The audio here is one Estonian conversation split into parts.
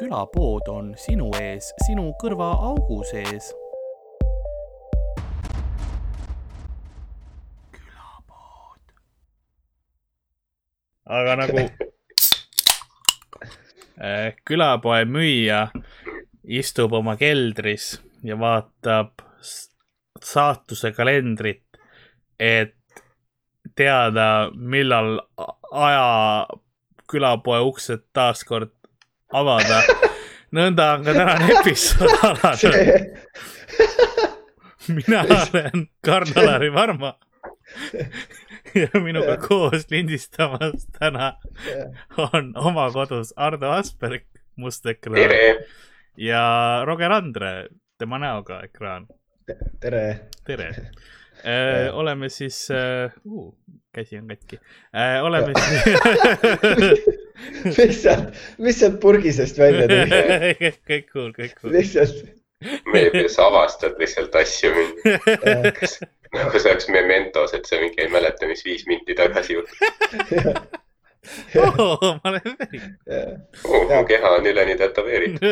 külapood on sinu ees, sinu kõrvaaugu sees. külapood. aga nagu äh, külapoe müüja istub oma keldris ja vaatab saatuse kalendrit, et teada, millal aja külapoe uksed taaskord avada. nõnda on ka tänane episood alanud. mina olen Karl-Alari Varma ja minuga koos lindistamas täna on oma kodus Ardo Asperg, must ekraan ja Roger Andre, tema näoga ekraan. tere. tere äh,. oleme siis uh,, käsi on katki äh,, oleme siis mis sealt, mis sealt purgi seest välja tuli kõik cool, kõik cool. lihtsalt. meedias avastad lihtsalt asju mingi. nagu see oleks Mementos, et sa mingi ei mäleta, mis viis minti tagasi juhtus. oh, ma olen päri oh,. mu keha on üleni tätoveeritud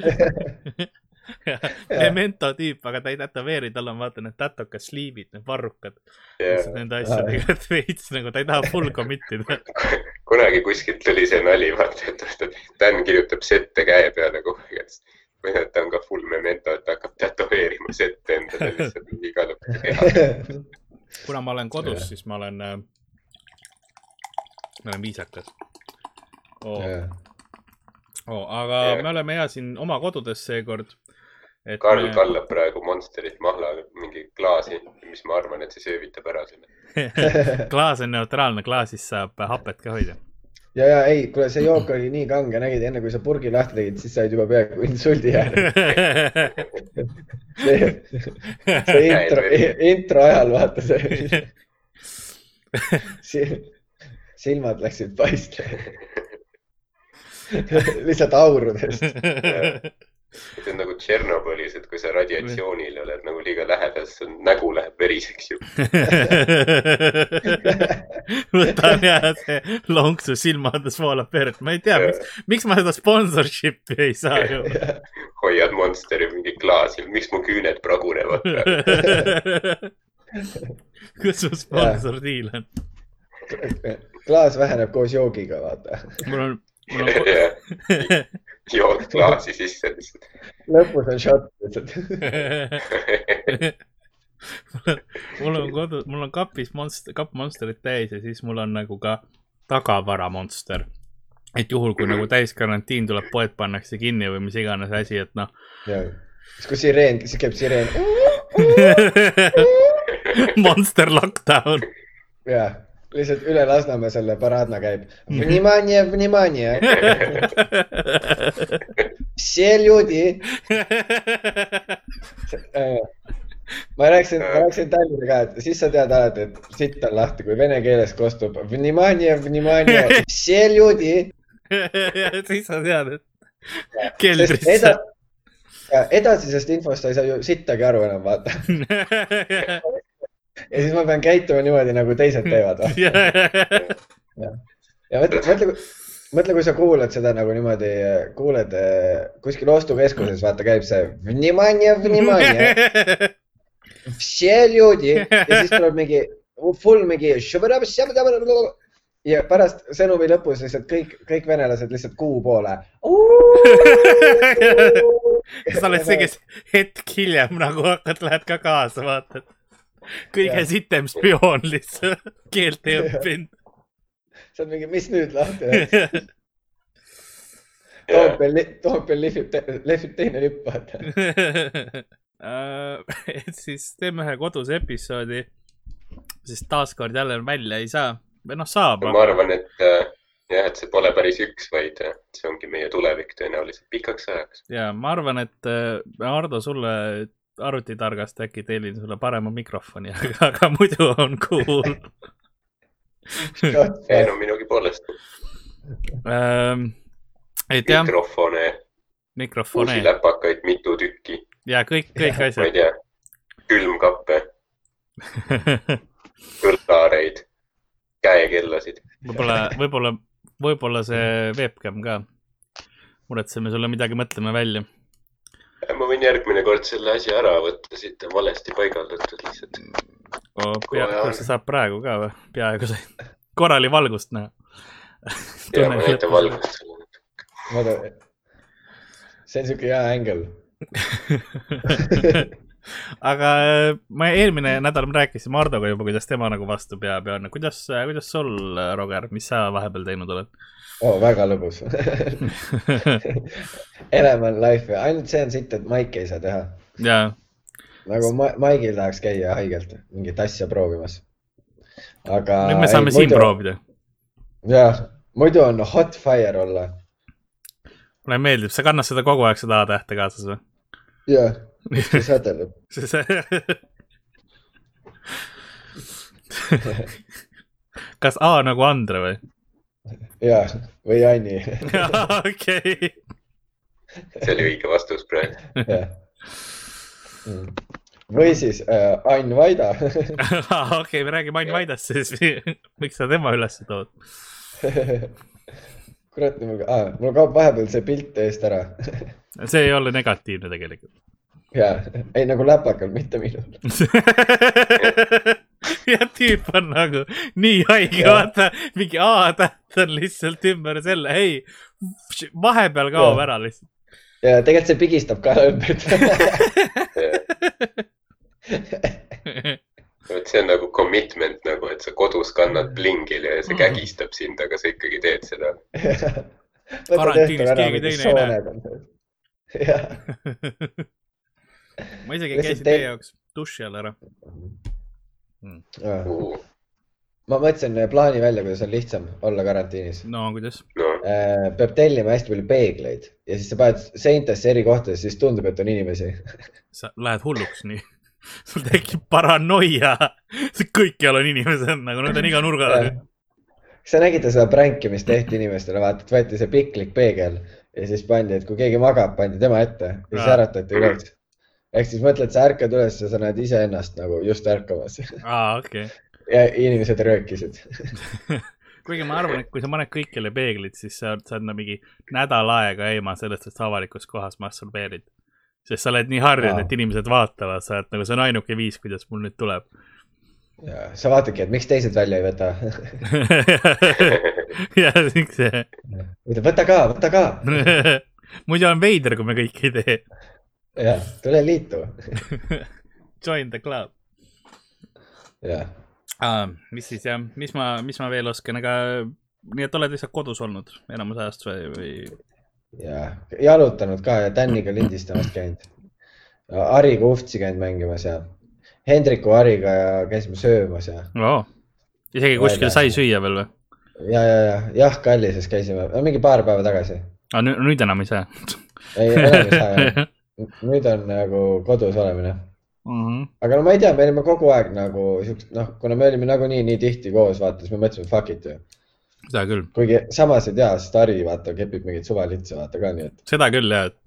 Memento tüüp, aga ta ei tätoveeri, tal on vaata need tätokas sliivid, need varrukad. Yeah.. Nende asjadega, et veits nagu ta ei taha full commit ida. kunagi kuskilt tuli see nali, vaata, et Dan kirjutab sette käe peale kogu aeg, et või et ta on ka full memento, et ta hakkab tätoveerima sette endale lihtsalt igale poole keha. kuna ma olen kodus, siis ma olen äh,, ma olen viisakas oh.. Oh, aga yeah. me oleme ja siin oma kodudes seekord Karl me... kallab praegu Monsterit mahla mingi klaasi, mis ma arvan, et see söövitab ära selle. Klaas on neutraalne, klaasis saab hapet ka hoida. ja, ja ei, kuule, see jook oli nii kange, nägid, enne kui sa purgi lahti tegid, siis said juba peaaegu insuldi äärel see, see intro, intro ajal vaata see silmad läksid paistma. Lihtsalt aurudest see on nagu Tšernobõlis, et kui sa radiatsioonil oled nagu liiga lähedal, siis nägu läheb veriseks ju võtan ja see lonksu silmades voolab verd, ma ei tea, miks, miks ma seda sponsorship'i ei saa ju. hoiad Monsteri mingi klaasi, miks mu küüned pragunevad kus su sponsor diil on? klaas väheneb koos joogiga, vaata. mul on, mul on jood klaasi sisse lihtsalt. lõpus on šott lihtsalt mul on kodu, mul on kapis monster, kapp Monsterit täis ja siis mul on nagu ka tagavaramonster. et juhul, kui nagu täiskarantiin tuleb, poed pannakse kinni või mis iganes asi, et noh. siis kui sireen, siis käib sireen Monster lockdown. jah lihtsalt üle Lasnamäe selle paraadna käib. Vнимание, vнимание. Все люди. ma rääkisin, ma rääkisin Tallinna ka, et siis sa tead alati, et sitt on lahti, kui vene keeles kostub vнимание, vнимание, все люди. siis sa tead, et keldrisse eda, edasisest infost sa ei saa ju sittagi aru enam, vaata ja siis ma pean käituma niimoodi, nagu teised teevad ja, ja mõtle, mõtle, mõtle, kui sa kuulad seda nagu niimoodi, kuuled eh, kuskil ostukeskuses, vaata, käib see vнимание, vнимание. Все люди ja siis tuleb mingi full mingi ja pärast sõnumi lõpus lihtsalt kõik, kõik venelased lihtsalt kuu poole. sa oled see, kes hetk hiljem nagu hakkad, lähed ka kaasa, vaatad kõige sitem spioon lihtsalt, keelt ei õppinud. see on mingi, mis nüüd lahti läks? Toompeal, Toompeal lihvib, lehvib teine lipp, vaata äh, et siis teeme ühe koduse episoodi, sest taaskord jälle välja ei saa või noh, saab. ma arvan, et äh, jah, et see pole päris üks, vaid äh, see ongi meie tulevik tõenäoliselt pikaks ajaks. ja ma arvan, et Ardo, sulle arvutitargast äkki tellin sulle parema mikrofoni, aga, aga muidu on cool ei no minugi poolest ähm,. et jah. mikrofone. mikrofone. uusi läpakaid mitu tükki. ja kõik, kõik asjad. ma ei tea, külmkappe kõllareid, käekellasid. võib-olla, võib-olla, võib-olla see webcam ka muretseme sulle midagi, mõtleme välja. Ma võin järgmine kord selle asja ära võtta, siit on valesti paigaldatud lihtsalt oh,. peaaegu, sa saad praegu ka või? peaaegu said. korra oli valgust näha. ja ma näitan valgust sulle. vaata, see on siuke hea ängel aga äh, ma eelmine nädal ma rääkisin Mardoga juba, kuidas tema nagu vastu peab ja kuidas, kuidas sul, Roger, mis sa vahepeal teinud oled? Oh, väga lõbus Elem on life, ainult see on siit, et Maiki ei saa teha. jaa. nagu ma, Maigil tahaks käia haigelt mingit asja proovimas. aga. nüüd me saame ei, siin muidu... proovida. jah, muidu on hot fire olla. mulle meeldib, sa kannad seda kogu aeg, seda A-tähte kaasas või? jah see sädeleb see sä- kas A nagu Andre või? Jaa, või Anni. okei. see oli õige vastus praegu. Mm. või siis äh, Ain Vaida okei okay,, me räägime Ain Vaidast, siis miks sa tema üles tood? kurat, mul ah,, mul kaob vahepeal see pilt eest ära see ei ole negatiivne tegelikult ja, ei nagu läpakal, mitte minul ja tüüp on nagu nii haige, vaata, mingi A-täht on lihtsalt ümber selle, ei, vahepeal kaob ja. ära lihtsalt. ja tegelikult see pigistab ka ümbert vot see on nagu commitment nagu, et sa kodus kannad plingil ja see mm. kägistab sind, aga sa ikkagi teed seda. karantiinis keegi teine ei näe. jah ma isegi käisin teie jaoks duši all ära mm.. ma mõtlesin äh, plaani välja, kuidas on lihtsam olla karantiinis. no kuidas no.? Äh, peab tellima hästi palju peegleid ja siis sa paned seintesse eri kohtades, siis tundub, et on inimesi. sa lähed hulluks nii sul tekib paranoia, kõikjal on inimesed nagu nad on iga nurga taga. kas sa nägid seda pränki, mis tehti inimestele, vaata, et võeti see piklik peegel ja siis pandi, et kui keegi magab, pandi tema ette ja siis äratati üles ehk siis mõtled, sa ärkad üles ja sa näed iseennast nagu just ärkamas. aa, okei okay. ja inimesed röökisid kuigi ma arvan, et kui sa paned kõikjale peeglid, siis sa oled, sa oled mingi nädal aega eemal sellest, et sa avalikus kohas masturbeerid. sest sa oled nii harjunud, et inimesed vaatavad, sa oled nagu, see on ainuke viis, kuidas mul nüüd tuleb. ja sa vaatadki, et miks teised välja ei võta jah, miks see. võta ka, võta ka muidu on veider, kui me kõik ei tee jah, tule liitu Join the club. jah ah,. mis siis jah, mis ma, mis ma veel oskan, aga nii et oled lihtsalt kodus olnud enamus ajast või, või? jah, jalutanud ka ja Täniga lindistamas käinud. Hariga uhtsi käinud mängimas ja Hendriku Hariga ja käisime söömas ja oh.. isegi kuskil sai süüa veel või? ja, ja, ja jah, Kallises käisime, mingi paar päeva tagasi. aga ah, nüüd, nüüd enam ei saa ei, enam ei saa jah nüüd on nagu kodus olemine mm. -hmm. aga no ma ei tea, me olime kogu aeg nagu siuksed, noh, kuna me olime nagunii nii tihti koos, vaata, siis me mõtlesime, fuck it ju. seda küll. kuigi samas ei tea, sest Harri vaata kepib mingeid suvalitse vaata ka, nii et. seda küll jah, et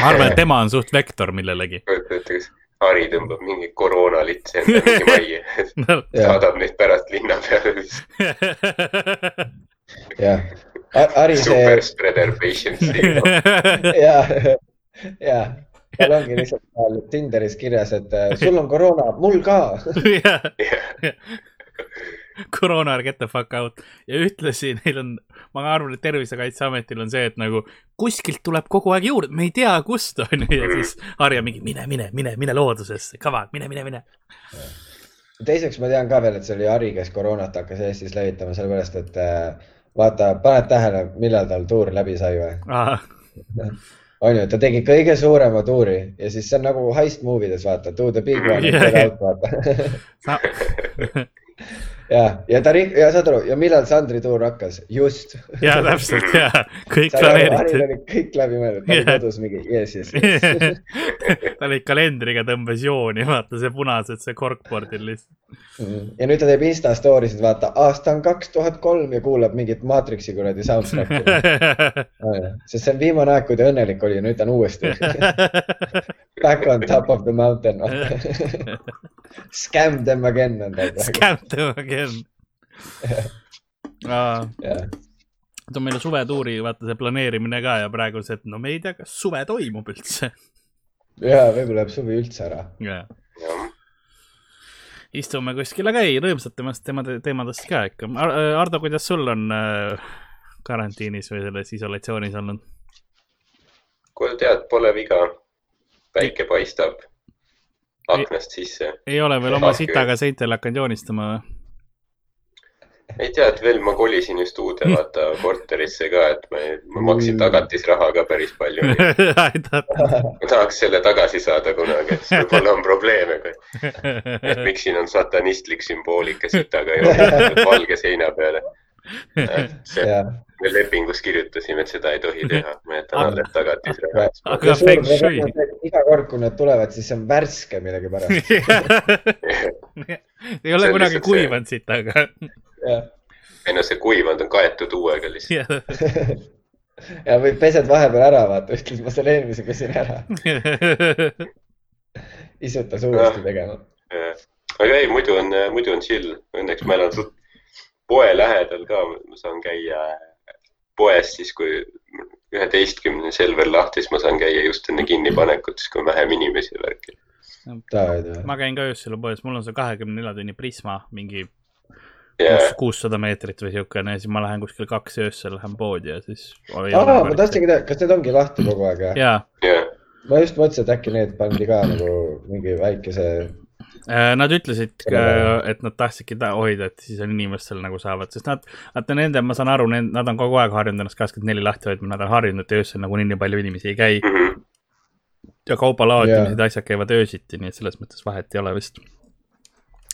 ma arvan, et tema on suht vektor millelegi. kujuta ette, kas Harri tõmbab mingi koroonalitse enda mingi majja saadab neid pärast linna peale jah, Harri see. super spreader patient. jah ja, tal ongi lihtsalt Tinderis kirjas, et äh, sul on koroona, mul ka. koroona, get the fuck out ja ühtlasi neil on, ma arvan, et Tervisekaitseametil on see, et nagu kuskilt tuleb kogu aeg juurde, me ei tea, kust on ju ja siis Harja mingi mine, mine, mine, mine loodusesse, come on, mine, mine, mine. teiseks ma tean ka veel, et see oli Harri, kes koroonat hakkas Eestis levitama, sellepärast et äh, vaata, paned tähele, millal tal tuur läbi sai või? on ju, ta tegi kõige suurema tuuri ja siis see on nagu heist movie des vaata, do the big one yeah,, get out vaata ja, ja ta, ja saad aru, ja millal Sandri tuur hakkas, just. ja täpselt ja, kõik planeeritud. kõik läbi mõeldud, ta oli kodus mingi yes, yes, yes. ta oli kalendriga tõmbas jooni, vaata see punased, see korkbordil lihtsalt. Mm.. ja nüüd ta teeb Insta story sid, vaata, aasta on kaks tuhat kolm ja kuulab mingit Matrixi kuradi soundtrack'i. Sest see on viimane aeg, kui ta õnnelik oli ja nüüd ta on uuesti. Back on top of the mountain. Scam them again on praegu. Scam them again ah.. Yeah. et on meil suvetuuri, vaata see planeerimine ka ja praegu see, et no me ei tea, kas suve toimub üldse. ja võib-olla läheb suvi üldse ära. jah istume kuskil, aga ei, rõõmsad temast, tema teemadest ka ikka. Ardo, kuidas sul on äh, karantiinis või selles isolatsioonis olnud? kuule, tead, pole viga. päike paistab aknast sisse. ei ole veel oma sitaga seintel hakanud joonistama või? Ei tea, et veel ma kolisin just uude vaata korterisse ka, et ma, ma maksin tagatisraha ka päris palju ma tahaks selle tagasi saada kunagi, et võib-olla on probleeme. et miks siin on satanistlik sümboolika sitaga joonistatud valge seina peale. me lepingus kirjutasime, et seda ei tohi teha, ma jätan alles tagatisraha. aga feng shui. iga kord, kui nad tulevad, siis see on värske millegipärast ei ole kunagi kuivanud sitaga ei no see kuivanud on kaetud uuega lihtsalt. Ja või pesed vahepeal ära, vaata, ütled, ma selle eelmise pesin ära. Isutas uuesti tegema. aga ei, muidu on, muidu on chill, õnneks ma elan suht poe lähedal ka, ma saan käia poes siis, kui üheteistkümne Selver lahti, siis ma saan käia just enne kinnipanekut, siis kui on vähem inimesi ja värki. ma käin ka öösel poes, mul on see kahekümne nelja tunni Prisma mingi yeah. kuussada meetrit või siukene ja siis ma lähen kuskil kaks öösel lähen poodi ja siis. aa, ma tahtsingi teada, kas need ongi lahti kogu aeg jah? jaa yeah.. ma just mõtlesin, et äkki need pandi ka nagu mingi väikese. Äh, nad ütlesid, et nad tahtsidki hoida, et siis on inimestel nagu saavad, sest nad, vaata nende, ma saan aru, nad on kogu aeg harjunud ennast kakskümmend neli lahti hoidma, nad on harjunud, et öösel nagunii nii palju inimesi ei käi mm. -hmm. ja kauba laadimised ja asjad käivad öösiti, nii et selles mõttes vahet ei ole vist.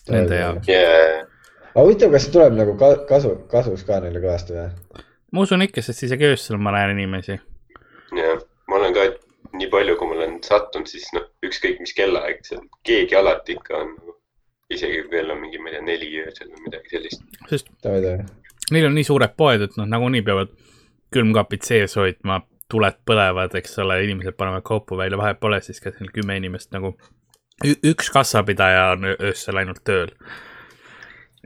Nende jaoks yeah aga huvitav, kas see tuleb nagu ka, kasu, kasuks ka neile kõvasti või? ma usun ikka, sest isegi öösel ma näen inimesi. jah, ma olen ka nii palju, kui ma olen sattunud, siis noh, ükskõik mis kellaaeg, seal keegi alati ikka on nagu, isegi kui kell on mingi, ma ei tea, neli öösel või midagi sellist. sest neil on nii suured poed, et noh, nagunii peavad külmkapid sees hoidma, tuled põlevad, eks ole, inimesed panevad kaupu välja, vahet pole siis, kas neil kümme inimest nagu, üks kassapidaja on öösel ainult tööl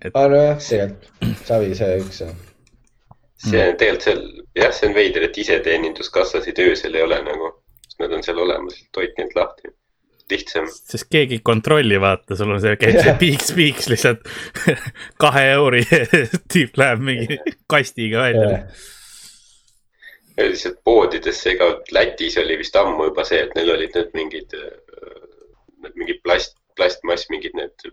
et.... aa nojah, tegelikult savi see üks. see on tegelikult seal, jah, see on veider, et iseteeninduskassasid öösel ei ole nagu, sest nad on seal olemas, hoidke need lahti lihtsam. sest keegi ei kontrolli, vaata, sul on see, käib see piiks, piiks lihtsalt kahe euri tüüp läheb mingi kastiga välja ja lihtsalt poodidesse, ega Lätis oli vist ammu juba see, et neil olid need mingid, need mingid plast, plastmass, mingid need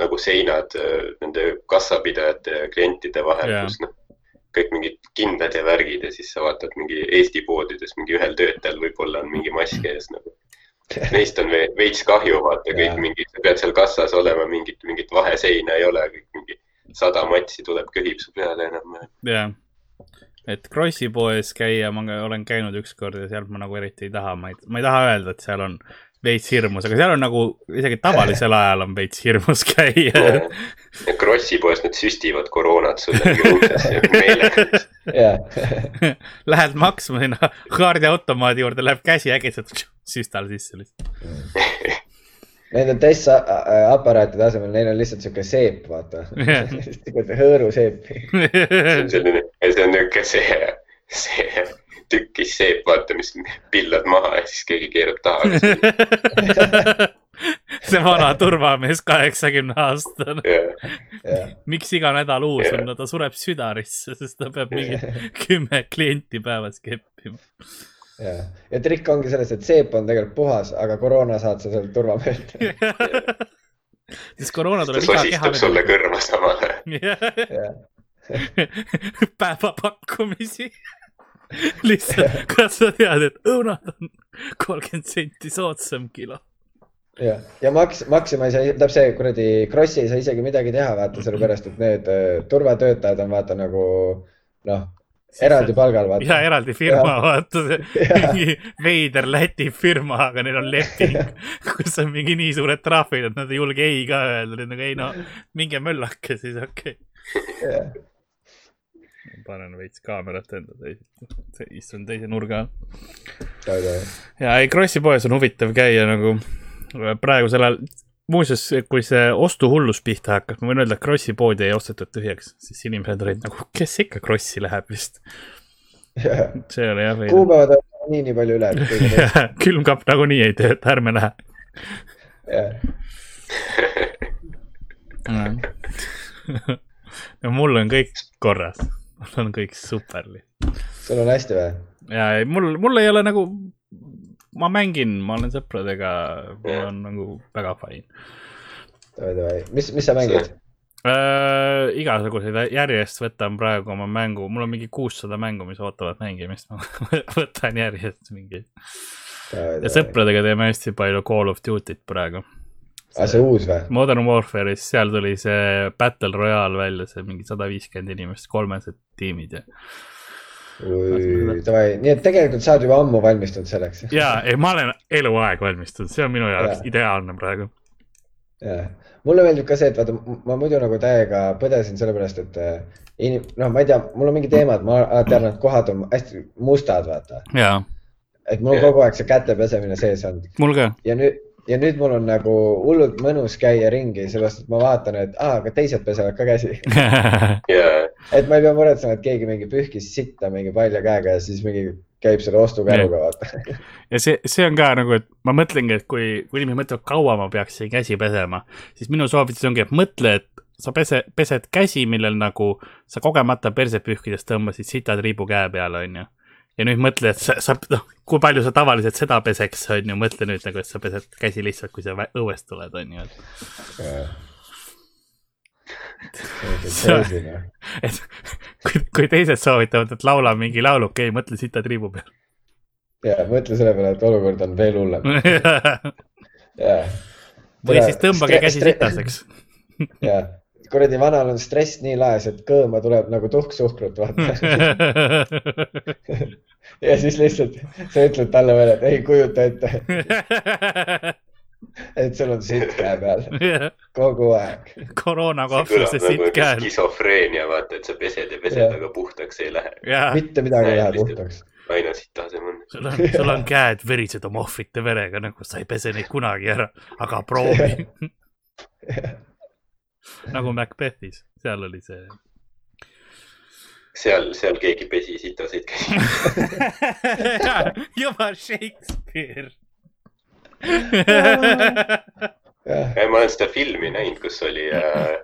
nagu seinad äh, nende kassapidajate ja klientide vahel yeah., kus noh, kõik mingid kindad ja värgid ja siis sa vaatad mingi Eesti poodides mingi ühel töötajal võib-olla on mingi mask ees nagu. Neist on veits kahju, vaata kõik yeah. mingi, sa pead seal kassas olema, mingit, mingit vaheseina ei ole, kõik mingi sada matsi tuleb, köhib su peale enam. jah et Krossi poes käia, ma olen käinud ükskord ja sealt ma nagu eriti ei taha, ma ei, ma ei taha öelda, et seal on veits hirmus, aga seal on nagu isegi tavalisel ajal on veits hirmus käia ja Krossi poes nad süstivad koroonat sulle uksesse meelega. Lähed maksma sinna kaardiautomaadi juurde, läheb käsi äkitselt süstal sisse lihtsalt Nende testaparaatide asemel, neil on lihtsalt sihuke seep, vaata hõõruseep. see on selline, see on nihuke see, see tükkis seep, vaata, mis pillad maha ja siis keegi keerab taha see vana turvamees, kaheksakümne aastane yeah.. Yeah. miks iga nädal uus yeah. on, no ta sureb südarisse, sest ta peab mingi kümme klienti päevas keppima. ja, ja trikk ongi selles, et seep on tegelikult puhas, aga koroona saad sa sealt turvameelt sest koroona tuleb iga keha. sulle kõrva samal ajal. päevapakkumisi lihtsalt, kas sa tead, et õunad on kolmkümmend senti soodsam kilo? jah, ja maks, Maxima ei saa, tähendab see kuradi Krossi ei saa isegi midagi teha, vaata sellepärast, et need uh, turvatöötajad on vaata nagu noh, eraldi palgal vaata. ja eraldi firma, vaata see mingi veider Läti firma, aga neil on leping, kus on mingi nii suured trahvid, et nad ei julge ei ka öelda, nad nagu ei no, minge möllake siis, okei. Okay panen veits kaamerat enda teise, istun teise nurga all. ja ei, Krossi poes on huvitav käia nagu praegusel ajal, muuseas, kui see ostuhullus pihta hakkas, ma võin öelda, et Krossi poodi ei ostetud tühjaks, siis inimesed olid nagu, kes ikka Krossi läheb vist. see oli jah. kuupäevad on nii, nii palju üle. külmkapp nagunii ei tööta, ärme lähe. no mul on kõik korras, mul on kõik super. sul on hästi või? ja mul, mul ei ole nagu ma mängin, ma olen sõpradega, mul on nagu väga fine. mis, mis sa mängid äh,? igasuguseid järjest võtan praegu oma mängu, mul on mingi kuussada mängu, mis ootavad mängimist ma võtan järjest mingeid. ja sõpradega teeme hästi palju Call of Duty't praegu. Aa, ah, see uus või? Modern Warfare'is, seal tuli see Battle Royale välja, see mingi sada viiskümmend inimest, kolmesed tiimid ja davai, nii et tegelikult sa oled juba ammu valmistunud selleks. ja, ei, ma olen eluaeg valmistunud, see on minu jaoks ja. ideaalne praegu. jah, mulle meeldib ka see, et vaata, ma muidu nagu täiega põdesin sellepärast, et eh, inim-, noh, ma ei tea, mul on mingi teema, et ma alati arvan, et kohad on hästi mustad, vaata. et mul on kogu aeg see käte pesemine sees olnud. mul ka. ja nüüd ja nüüd mul on nagu hullult mõnus käia ringi, sellepärast et ma vaatan, et aa, aga teised pesevad ka käsi yeah. et ma ei pea muretsema, et keegi mingi pühkis sitta mingi palja käega ja siis mingi käib selle ostukäruga yeah., vaata. ja see, see on ka nagu, et ma mõtlengi, et kui, kui inimesed mõtlevad, kaua ma peaksin käsi pesema, siis minu soovitus ongi, et mõtle, et sa pese, pesed käsi, millel nagu sa kogemata perset pühkides tõmbasid sitatriibu käe peale, onju ja nüüd mõtle, et sa, sa, noh, kui palju sa tavaliselt seda peseks, on ju, mõtle nüüd nagu, et sa pesed käsi lihtsalt, kui sa õuest tuled, on ju, et. et kui, kui teised soovitavad, et laula mingi laulu, okei okay,, mõtle sita triibu peal. ja mõtle selle peale, et olukord on veel hullem. või siis tõmbage käsi sitaseks. jah kuradi vanal on stress nii laes, et kõõma tuleb nagu tuhksuhkrut, vaata ja siis lihtsalt sa ütled talle veel, et ei kujuta ette et sul on sitt käe peal kogu aeg. koroonakahvluse sitt nagu käel. skisofreenia, vaata, et sa pesed ja pesed, aga puhtaks ei lähe. mitte midagi ei lähe puhtaks. aina sitasem on. sul on, sul on käed verised oma ohvrite verega, nagu sa ei pese neid kunagi ära, aga proovi nagu Macbethis, seal oli see. seal, seal keegi pesi sitaseid käsi. Juba Shakespeare. Ma olen seda filmi näinud, kus oli äh,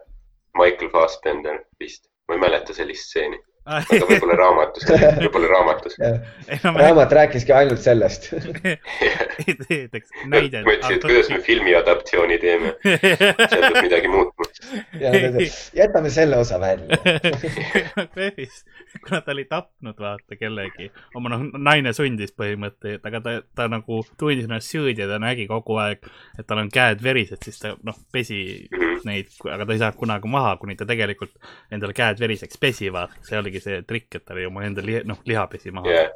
Michael Fassbender vist, ma ei mäleta sellist stseeni aga võib-olla raamatus, võib-olla raamatus. No, raamat rääkiski ainult sellest näide. mõtlesin, et kuidas me filmi adaptatsiooni teeme. seal peab midagi muutma. jätame selle osa välja Macbethis, kuna ta oli tapnud, vaata kellegi, oma noh, naine sundis põhimõtteliselt, aga ta, ta nagu tundis ennast süüdi ja ta nägi kogu aeg, et tal on käed verised, siis ta noh, pesi mm -hmm. neid, aga ta ei saanud kunagi maha, kuni ta tegelikult endale käed veriseks pesi, vaata, see oligi oligi see trikk, et ta oli oma enda liha, noh, liha pesi maha yeah..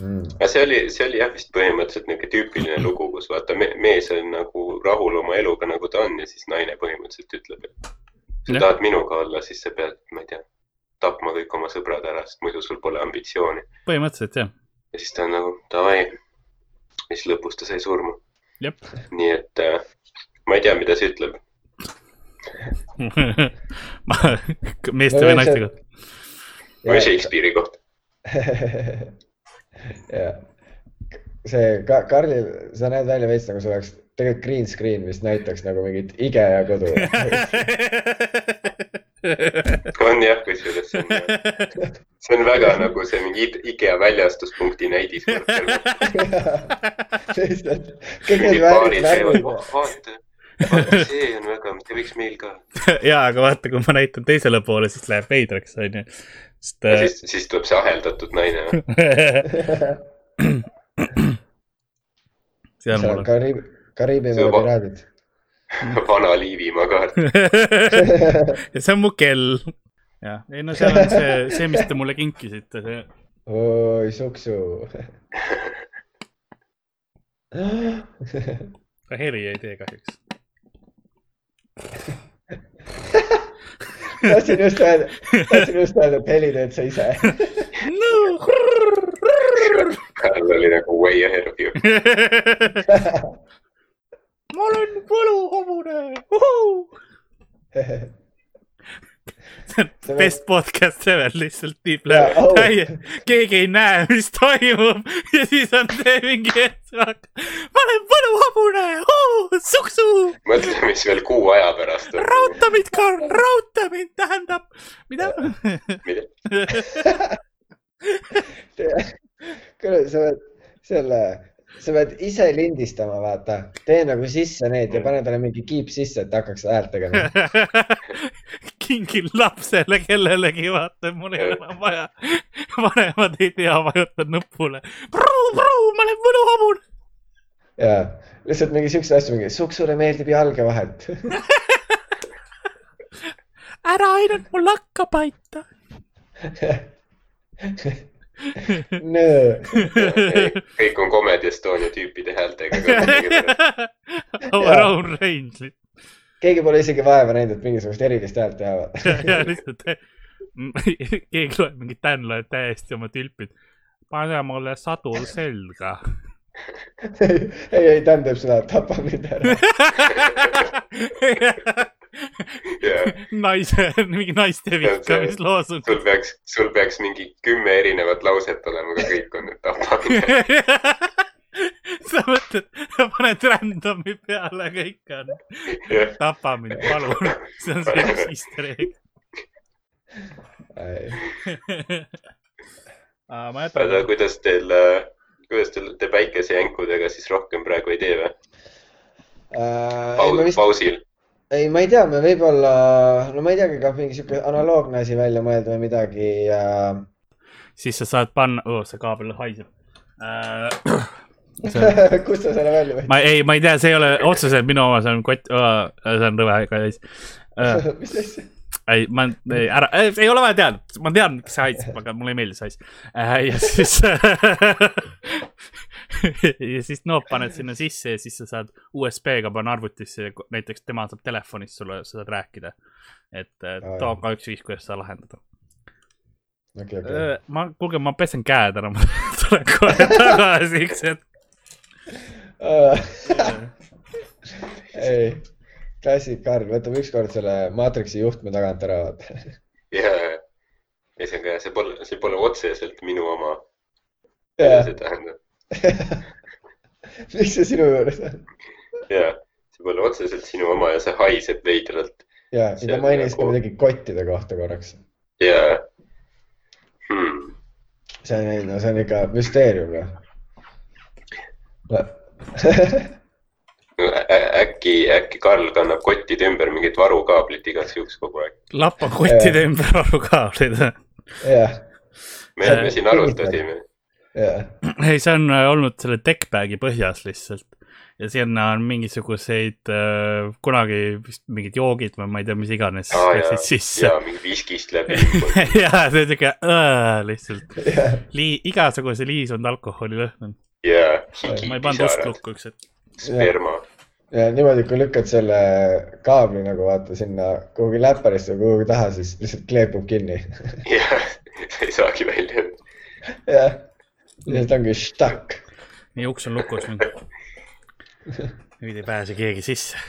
Mm. aga see oli, see oli jah vist põhimõtteliselt niisugune tüüpiline lugu, kus vaata me, mees on nagu rahul oma eluga, nagu ta on ja siis naine põhimõtteliselt ütleb, et sa ja. tahad minuga olla, siis sa pead, ma ei tea, tapma kõik oma sõbrad ära, sest muidu sul pole ambitsiooni. põhimõtteliselt jah. ja siis ta on nagu davai. ja siis lõpus ta sai surma. nii et äh, ma ei tea, mida see ütleb meeste või naiste kohta või Shakespeare'i kohta. Jah, see ka Karlil, sa näed välja veits nagu sul oleks tegelikult green screen, mis näitaks nagu mingit IKEA kodu. On jah, kusjuures see on, see on väga nagu see mingi IKEA väljastuspunkti näidis. lihtsalt kõik need värvid, värvid. Vaata, see on väga, see võiks meil ka. ja, aga vaata, kui ma näitan teisele poole, siis läheb veidraks, onju sest. ja siis, siis tuleb see aheldatud naine seal mul on. Kariibi, Kariibimaa piraadid. vana Liivimaa kaart ja see on mu kell. jah, ei no seal on see, see, mis te mulle kinkisite, see. oi, suksu ka heli ei tee kahjuks tahtsin just öelda, tahtsin just öelda, et heli teed sa ise Karl oli nagu way ahead of you ma olen võluhobune see on best podcast ever, lihtsalt tiib läheb oh. täie, keegi ei näe, mis toimub. Ja siis on see mingi hetk, ma olen võluhobune, suksu. mõtle, mis veel kuu aja pärast on. raudta mind, Karl, raudta mind, tähendab, mida? kuule, sa oled selle sa pead ise lindistama, vaata, tee nagu sisse need ja pane talle mingi kiip sisse, et hakkaks häält tegema kingin lapsele kellelegi, vaata, mul ei ole enam vaja. vanemad ei tea, vajutad nupule. ma olen võluhobune. ja, lihtsalt mingi siukseid asju, mingi suksule meeldib jalge vahet ära ainult mul hakka paita kõik on Comedy Estonia tüüpide häältega. Raul Reins. Keegi pole isegi vaeva näinud, et mingisugust erilist häält teha. ja lihtsalt keegi loeb mingit, Dan loeb täiesti oma tülpid. pane mulle sadul selga ei, ei, ei, Dan teeb seda, tapa mind ära naise, mingi naiste vihkamisloosung. sul peaks, sul peaks mingi kümme erinevat lauset olema, aga kõik on nüüd tapamine sa mõtled, sa paned random'i peale, kõik on yeah.. tapa mind, palun. see on see üks easter egg. aga kuidas teil, kuidas teil, te päikesejänkudega siis rohkem praegu ei tee või uh,? Paus, pausil ei, ma ei tea, me võib-olla, no ma ei teagi, kas mingi sihuke analoogne asi välja mõelda või midagi äh.... siis sa saad panna oh,, see kaabel haiseb äh, see... kust sa selle välja võtsid? ma ei, ma ei tea, see ei ole otseselt minu oma, see on kott oh,, see on rõve kallis uh, mis asja? ei, ma ei, ära, ei ole vaja teada, ma tean, miks see haiseb, aga mulle ei meeldi see hais äh,. ja siis ja siis noop paned sinna sisse ja siis sa saad USB-ga panna arvutisse ja näiteks tema saab telefonist sulle, sa saad rääkida. et too on ka üks viis, kuidas seda lahendada. Okay, okay. ma, kuulge, ma pesen käed ära, ma tulen kohe tagasi üks hetk ei, klassik Karl, võtame ükskord selle maatriksi juhtme tagant ära, vaata. ja, ja see on ka, see pole, see pole otseselt minu oma. see tähendab miks see sinu juures on? ja, see pole otseselt sinu oma ja see haiseb veidralt. ja, ja ta mainis ka nagu... midagi kottide kohta korraks. ja hmm.. see on, no see on ikka müsteerium noh no. Äkki, äkki Karl kannab kottide ümber mingit varukaablit igaks juhuks kogu aeg. lappa kottide ja. ümber varukaableid. jah. me, me siin arutasime ei, see on äh, olnud selle deckbag'i põhjas lihtsalt ja sinna on mingisuguseid äh,, kunagi vist mingid joogid või ma ei tea, mis iganes ah,. sisse. ja mingi viskist läbi ja see on siuke lihtsalt yeah., lii-, igasuguse liisunud alkoholi lõhn on. jaa, ma ei pannud ust lukku üks hetk. sperma. ja niimoodi, kui lükkad selle kaabli nagu vaata sinna kuhugi läpparisse või kuhugi taha, siis lihtsalt kleepub kinni. jah, sa ei saagi välja. jah ja ta ongi stuck. nii, uks on lukus nüüd. nüüd ei pääse keegi sisse.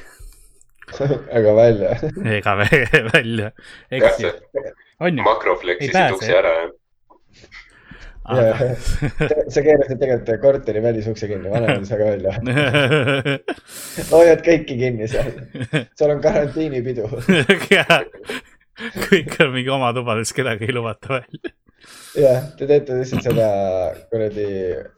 ega välja. ega välja, eks ju. on ju? makrofleksisid ukse ära, jah Ja, sa keerasid tegelikult korteri välisukse kinni, vanem ei saa ka välja. hoiad kõiki kinni seal, seal on karantiinipidu. kõik on mingi oma tubades, kedagi ei lubata välja jah, te teete lihtsalt seda kuradi,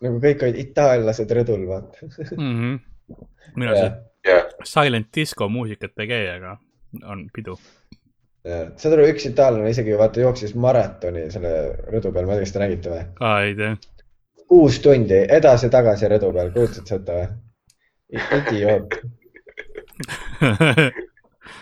nagu kõik olid itaallased rõdul, vaata mm. -hmm. minu arust yeah. silent disco muusikat ei käi, aga on pidu. Saad aru, üks itaallane isegi vaata jooksis maratoni selle rõdu peal, ma ei tea, kas te nägite või? aa, ei tea. kuus tundi edasi-tagasi rõdu peal, kujutad ette või? idioot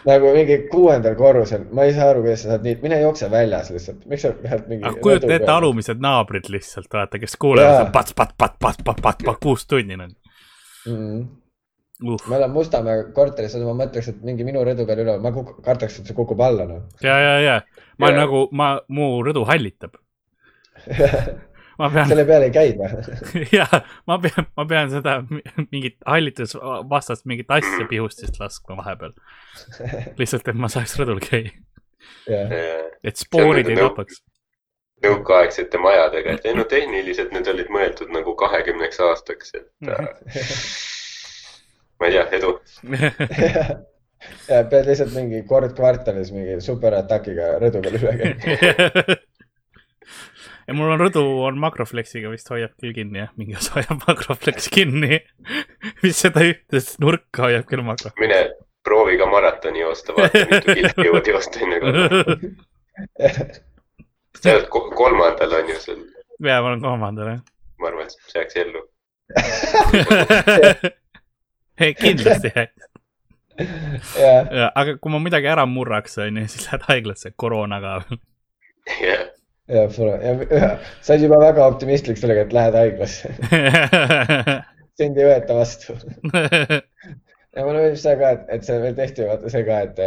nagu mingi kuuendal korrusel, ma ei saa aru, kuidas sa saad nii, mine jookse väljas lihtsalt, miks sa pead mingi. kujuta ette alumised naabrid lihtsalt, vaata, kes kuulevad pats, pats, pats, pats, pats, pats, pats, kuus tundi on mm.. Uh. ma elan Mustamäe korteris, ma mõtleks, et mingi minu rõdu peal üleval, ma kardaks, et see kukub alla, noh. ja, ja, ja ma ja. nagu, ma, mu rõdu hallitab ma pean. selle peale ei käi või? jah, ma pean, ma pean seda mingit hallitusvastast mingit asja pihustist laskma vahepeal. lihtsalt, et ma saaks rõdul käia. et spoorid ei tapaks nõukaaegsete majadega, et ei no tehniliselt need olid mõeldud nagu kahekümneks aastaks, et äh, ma ei tea, edu ja pead lihtsalt mingi kord kvartalis mingi superatakiga rõdu peal üle käima ja mul on rõdu on makroflexiga vist hoiab küll kinni jah, mingi osa hoiab makroflex kinni vist seda ühte nurka hoiab küll makro. mine proovi ka maratoni joosta, vaata mitu kilti jõuad joosta enne kui sa oled kolmandal on ju sul? jaa, ma olen kolmandal jah. ma arvan, et see jääks ellu kindlasti ja, aga kui ma midagi ära murraks, on ju, siis lähed haiglasse koroonaga jah. ja, ja sa oled juba väga optimistlik sellega, et lähed haiglasse sind ei võeta vastu ja mulle meeldib see ka, et, et see veel tehti, vaata see ka, et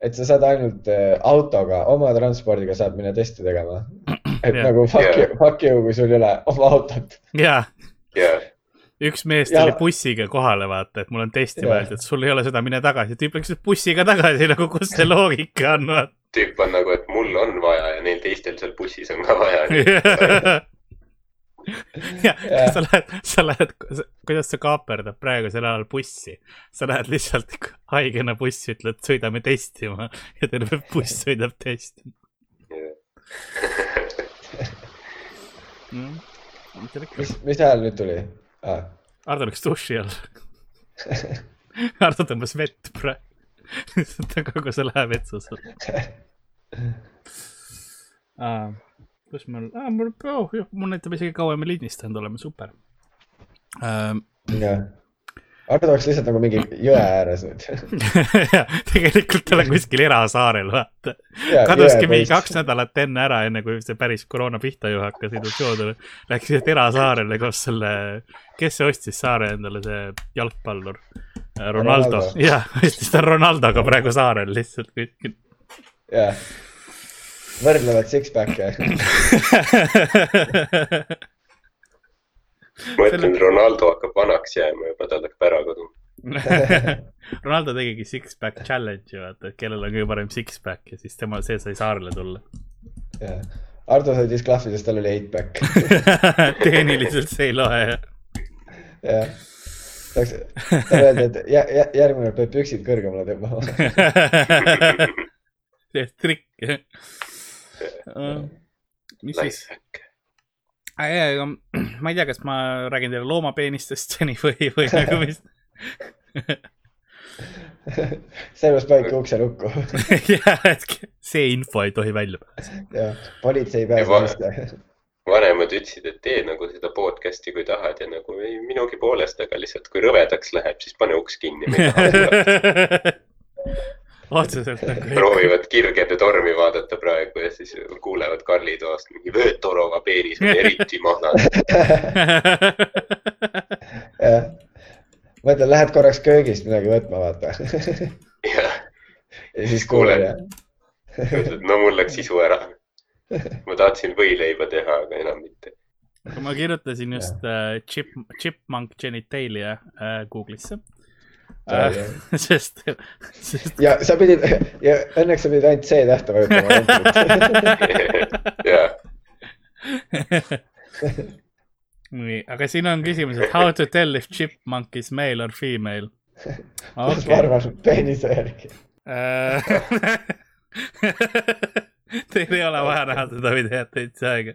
et sa saad ainult äh, autoga, oma transpordiga saad minna testi tegema. et yeah. nagu fuck yeah. you, fuck you, kui sul ei ole oma autot. jaa yeah. Üks mees tuli bussiga kohale, vaata, et mul on testi vaja, et sul ei ole seda, mine tagasi. tüüp läks bussiga tagasi, nagu kus see loogika on, vaata. tüüp on nagu, et mul on vaja ja neil teistel seal bussis on ka vaja. Ja sa lähed, sa lähed, kuidas sa kaaperdad praegusel ajal bussi, sa lähed lihtsalt haigena bussi, ütled, sõidame testima. Ja terve buss sõidab testima mm.. mis, mis hääl nüüd tuli ah.? Ardo läks duši all Ardo tõmbas vett praegu on kogu see läheb vetsus ah kus mul ah,, mul oh,, mul näitab isegi kaua me lindistanud oleme, super ähm.. jah, Ardo oleks lihtsalt nagu mingi jõe ääres nüüd jah, tegelikult olen kuskil erasaarel, vaata. kaduski mingi kaks nädalat enne ära, enne kui see päris koroona pihta ju hakkas invasioon. Läks lihtsalt erasaarele koos selle, kes see ostis saare endale, see jalgpallur? Ronaldo, Ronaldo., jah, ostis ta Ronaldoga praegu saarel lihtsalt kuskil. jah võrdlevad six-pack'e ma ütlen, Ronaldo hakkab vanaks jääma juba, tal hakkab ära kaduma. Ronaldo tegigi six-pack challenge'i, vaata, et kellel on kõige parem six-pack ja siis tema, see sai saarele tulla. jah, Ardo sai disklahvi, sest tal oli eight-pack. Tehniliselt see ei loe, jah. jah, tahaks, talle öelda, et jä, jä, järgmine peab püksid kõrgemale tõmbama. See trikk, jah. Mis siis? Aga ma ei tea, kas ma räägin teile loomapeenistest seni või, või nagu mis seepärast panidki ukse lukku. Jah, et see info ei tohi välja pääseda. jah, politsei ei pääse vist vanemad ütlesid, et tee nagu seda podcast'i, kui tahad ja nagu ei minugi poolest, aga lihtsalt kui rõvedaks läheb, siis pane uks kinni otseselt nagu. proovivad kirgede tormi vaadata praegu ja siis kuulevad Karli toast mingi vöötorova peeris on eriti mahlane jah, mõtle, lähed korraks köögist midagi võtma, vaata. jah. ja siis kuuled ja. ütled, no mul läks sisu ära. ma tahtsin võileiba teha, aga enam mitte. ma kirjutasin just äh, chip, chipmunk genitalia äh, Google'isse sest, sest. ja sa pidid ja õnneks sa pidid ainult C-tähte vajutama. nii, aga siin on küsimus, et how to tell if chipmunk is male or female okay.. ma arvan, peenise järgi äh, Teil ei ole vaja näha seda videot täitsa aega.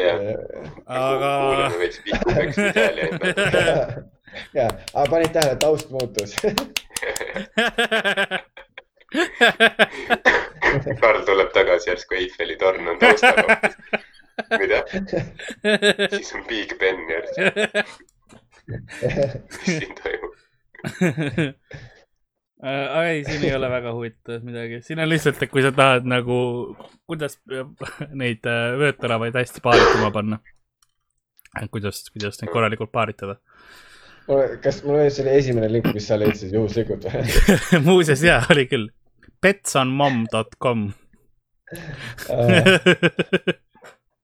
jah, aga. ja, aga panid tähele, taust muutus Karl tuleb tagasi, järsku Eiffeli torn on taustal hoopis. mida? siis on Big Ben järsku. mis siin toimub? äh, ei, siin ei ole väga huvitavat midagi, siin on lihtsalt, et kui sa tahad nagu, kuidas neid äh, vöötaravaid hästi paarituma panna. kuidas, kuidas neid korralikult paaritada kas mul oli, see oli esimene link, mis sa leidsid juhuslikult või muuseas jaa, oli küll. petsonmom.com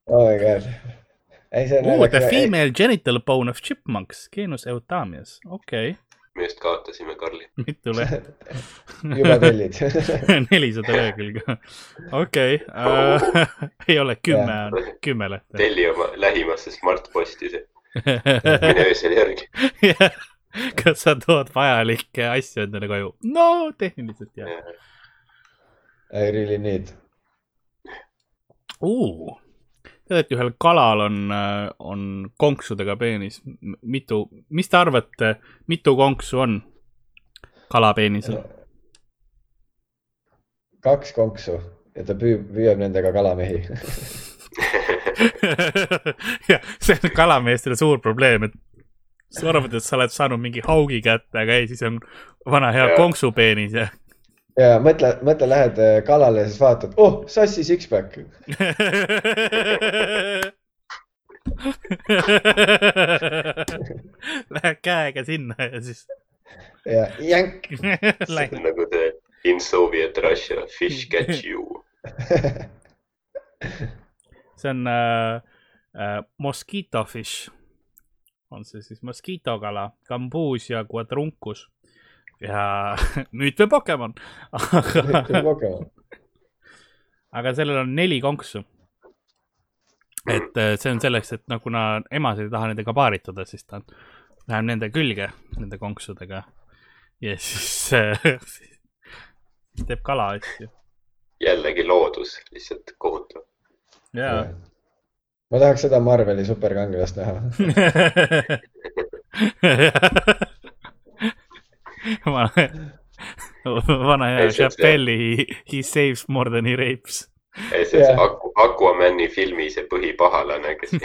oh my god. ei, Ooh, the female genital bone of chipmunks, genus Eutamias, okei okay. me just kaotasime Karli. mitu leht juba tellid nelisada lehekülge, okei uh, ei ole, kümme on, kümme lehte. telli oma lähimasse Smartposti see, mine öösel järgi kas sa tood vajalikke asju endale koju? no tehniliselt jah. Yeah.. I really need. Uh tead, et ühel kalal on, on konksudega peenis. mitu, mis te arvate, mitu konksu on kalapeenisel? kaks konksu ja ta püüab, püüab nendega kalamehi jah, see on kalameestele suur probleem, et sa arvad, et sa oled saanud mingi haugi kätte, aga ei, siis on vana hea konksupeenis ja ja mõtle, mõtle, lähed äh, kalale ja siis vaatad, oh, sassi six-pack Lähed käega sinna ja siis. ja jänk. see on nagu see in Soviet Russia, fish catch you see on äh, äh, mosquito fish, on see siis moskiitokala, kambuus ja quadrunkus ja müüt või Pokemon aga, sellel on neli konksu. et äh, see on selleks, et no kuna emased ei taha nendega paarituda, siis ta läheb nende külge, nende konksudega. ja siis äh, teeb kala asju. jällegi loodus, lihtsalt kohutav. Jaa. ma tahaks seda Marveli superkangelast näha. Vana hea Chappelli, he saves more than he rapes. ei, see on see Aku, Aquamani filmi see põhipahalane, kes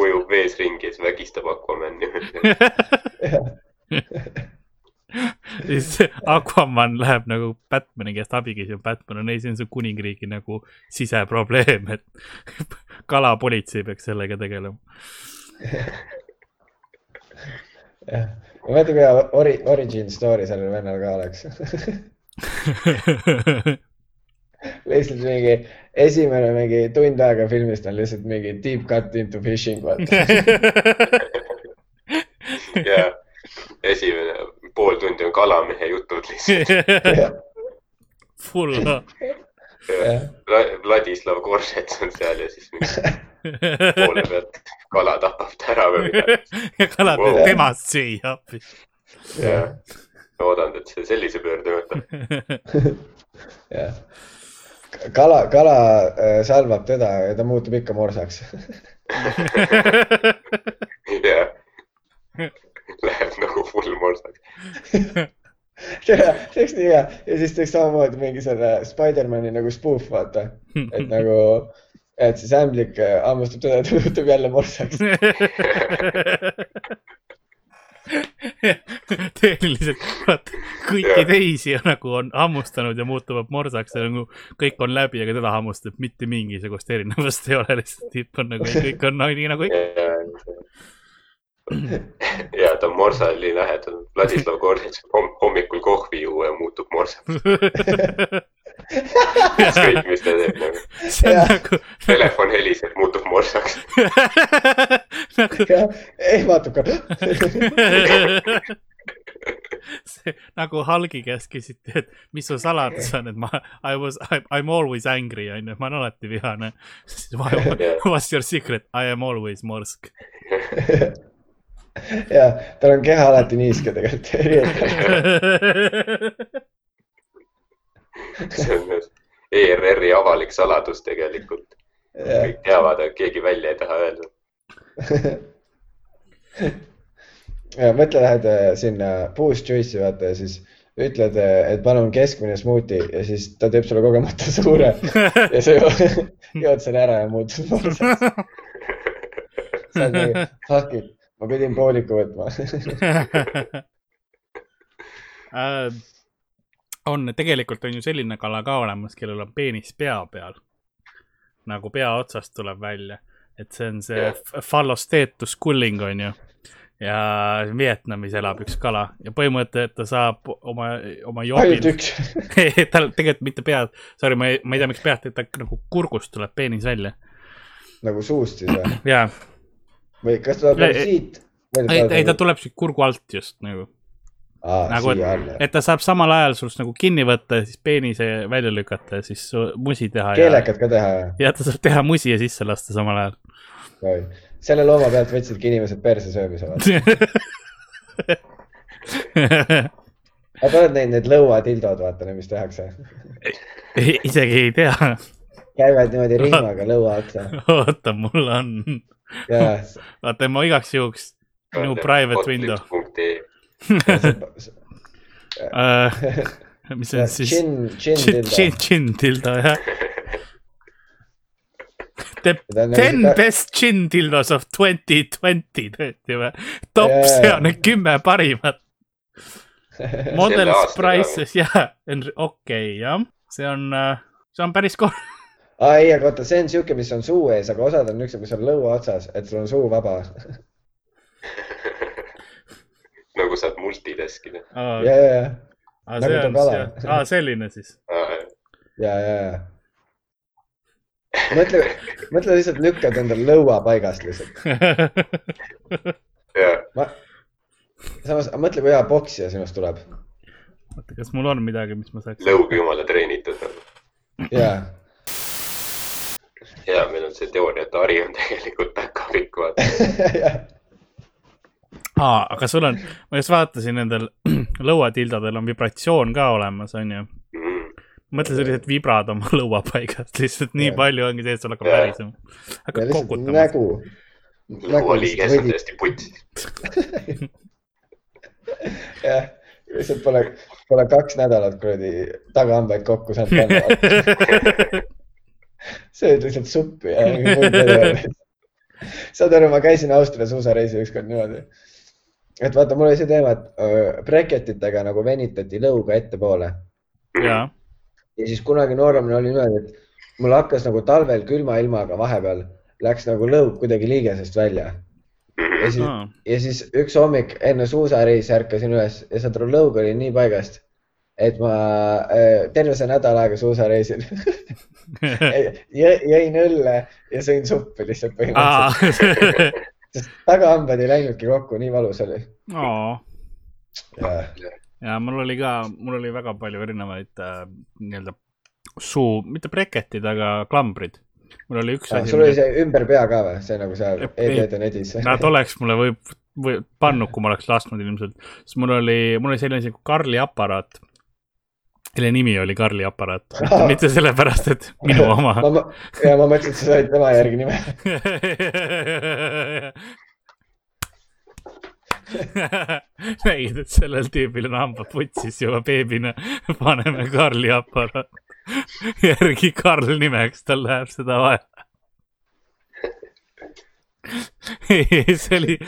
ujub vees ringi ja siis vägistab Aquamani siis Aquaman läheb nagu Batman'i käest abi küsima, Batman on ei, see on su kuningriigi nagu siseprobleem, et kalapolitsei peaks sellega tegelema. jah ma mõtlen, kui hea ori-, origin story sellel vennal ka oleks lihtsalt mingi esimene mingi tund aega filmist on lihtsalt mingi deep cut into fishing, vaata. ja esimene pool tundi on kalamehe jutud lihtsalt. Full. Vladislav Korsets on seal ja siis poole pealt kala tapab ta ära või midagi. ja kala peab wow. temast süüa hoopis. jah, loodan, et see sellise pöörde võtab. jah, kala, kala äh, salvab teda ja ta muutub ikka morsaks. jah, full morsaks see oleks nii hea. Ja siis teeks samamoodi mingi selle Spider-man'i nagu spoof, vaata, et nagu et siis ämblik äh, hammustab teda ja ta muutub jälle morsaks. Tehniliselt, vaata kõiki teisi nagu on hammustanud ja muutuvad morsaks ja nagu kõik on läbi, aga teda hammustab, mitte mingisugust erinevust ei ole, lihtsalt tüüp on nagu, kõik on nii nagu ikka. Ja ta on morsali lähedal, Vladislav Gortšetš hommikul kohvi juua ja muutub morsaks ükskõik, mis ta teeb nagu. Nagu... telefon heliseb, muutub morsaks nagu.... ehmatab ka see nagu Halgi käest küsiti, et mis su saladus on, et ma, I was, I m always angry onju, ma olen alati vihane. What's your secret? I am always morsk. ja, tal on keha alati niiske tegelikult see on ERR-i avalik saladus tegelikult. kõik teavad, aga keegi välja ei taha öelda. Ja mõtle, lähed äh, sinna Boost Juice'i vaata ja siis ütled, äh, et palun keskmine smuuti ja siis ta teeb sulle kogemata suure. Ja sa jood selle ära ja muutud morsaks. sa oled nagu, fuck it, ma pidin pooliku võtma uh, on, tegelikult on ju selline kala ka olemas, kellel on peenis pea peal. nagu pea otsast tuleb välja, et see on see yeah. fallosteetus culling on ju. ja Vietnamis elab üks kala ja põhimõtteliselt ta saab oma, oma jobil. ainult üks tal tegelikult mitte pead, sorry, ma ei, ma ei tea, miks pead, ta nagu kurgust tuleb peenis välja. nagu suust siis või? jaa. Või kas ta tuleb siit? ei, ei ta tuleb siit kurgu alt just nagu. Aa, nagu, et, et ta saab samal ajal sinust nagu kinni võtta ja siis peenise välja lükata ja siis musi teha. keelekad ka teha? jah, ta saab teha musi ja sisse lasta samal ajal selle looma pealt võtsidki inimesed perse söömise vaata aga oled näinud need lõuatildod, vaata need, mis tehakse? isegi ei tea. käivad niimoodi rihmaga lõua otsa. oota, mul on. vaata, ma igaks juhuks, minu private window. Uh, mis see on siis? Chin, chin. Chin, dildo, jah The ten best chin dildos of twenty twenty tõesti või? top yeah. seane kümme parimat. Models prices jah, okei okay, jah, see on, äh, see on päris kohe aa ei, aga oota, see on siuke, mis on suu ees, aga osad on niisugused, mis on lõua otsas, et sul on suu vaba nagu saad multitaskida. ja, ja, ja. nagu ta kala. aa, selline siis. ja, ja, ja mõtle, mõtle lihtsalt lükkad endal lõua paigast lihtsalt. ma, samas mõtle, kui hea poksija sinust tuleb. oota, kas mul on midagi, mis ma saaks? lõug jumala treenitud. jaa. Ja meil on see teooria, et Ari on tegelikult päkapikk, vaata aa, aga sul on, ma just vaatasin, nendel lõuatildadel on vibratsioon ka olemas, onju mõtle sellised vibrad oma lõuapaigast, lihtsalt nii ja. palju ongi see, et sul hakkab värisema. hakkab kokutama. nägu. lõualiiges on täiesti putsis jah, lihtsalt pole, pole kaks nädalat kuradi tagahambaid kokku saanud panna sööd lihtsalt suppi ja muud ei ole. saad aru, ma käisin Austria suusareisil ükskord niimoodi. et vaata, mul oli see teema, et breketitega nagu venitati lõuga ettepoole. ja siis kunagi nooremana oli niimoodi, et mul hakkas nagu talvel külma ilmaga vahepeal läks nagu lõug kuidagi liigesest välja. ja siis ah., ja siis üks hommik enne suusareisi ärkasin üles ja saad aru, lõug oli nii paigast, et ma äh, terve see nädal aega suusareisil jõin õlle ja sõin suppi lihtsalt põhimõtteliselt. Sest tagahambad ei läinudki kokku, nii valus oli. Oh.. ja ja mul oli ka, mul oli väga palju erinevaid äh, nii-öelda suu, mitte breketid, aga klambrid. mul oli üks ah, asi. sul oli see ümber pea ka või, see nagu seal ED-de netis? Nad oleks mulle või, või pannud, kui ma oleks lasknud ilmselt, sest mul oli, mul oli selline asi nagu Karli aparaat kelle nimi oli Karli aparaat? Mitte sellepärast, et minu oma. ja ma mõtlesin, et sa said tema järgi nime. Nägid, et sellel tüübil on hambad putsis juba beebina, paneme Karli aparaat. Järgi Karl nimeks, tal läheb seda vaja. See oli,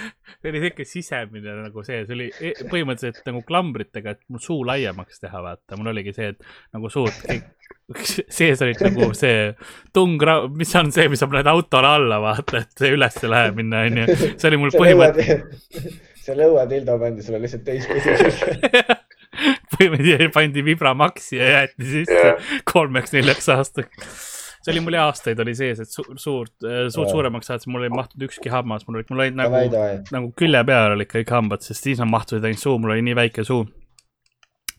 see oli siuke sisemine nagu see, see oli e, põhimõtteliselt nagu klambritega, et mul suu laiemaks teha, vaata, mul oligi see, et nagu suud sees olid nagu see tung, mis on see, mis sa paned autole alla, vaata, et see ülesse läheb minna, onju. see oli mul põhimõte see lõuatildo pandi sulle lihtsalt teistpidi põhimõtteliselt pandi vibramaksi ja jäeti sisse kolmeks-neljaks aastaks. See oli mul aastaid oli sees, et su suurt, äh, suurt suuremaks saada, siis mul ei mahtunud ükski hammas, mul olid, mul olid nagu, nagu külje peal olid kõik hambad, sest siis nad mahtusid ainult suu, mul oli nii väike suu.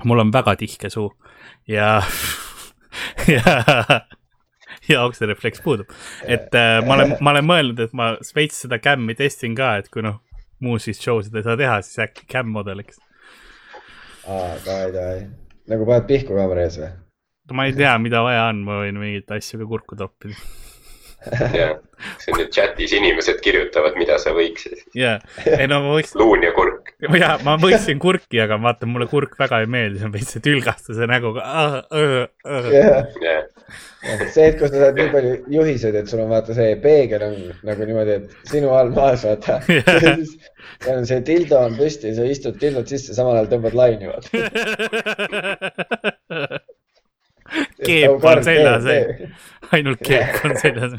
mul on väga tihke suu ja ja ja okserefleks puudub. et äh, ma olen, ma olen mõelnud, et ma veits seda cam'i testin ka, et kui noh, muusid show sid ei saa teha, siis äkki cam modeliks. aa, davai, davai. nagu paned pihku kaamera ees või? Ma ei tea, mida vaja on, ma võin mingeid asju ka kurku toppida jah, siin nüüd chatis inimesed kirjutavad, mida sa võiksid. jaa, ei no ma võiksin. luun ja kurk. jaa, ma võiksin kurki, aga vaata, mulle kurk väga ei meeldi, see on veits see tülgastuse näguga. see, et kus sa saad nii palju juhiseid, et sul on vaata see peegel on nagu niimoodi, et sinu all maas vaata siis on see tildo on püsti, sa istud tildot sisse, samal ajal tõmbad laini vaata keep on seljas, ainult keep on seljas.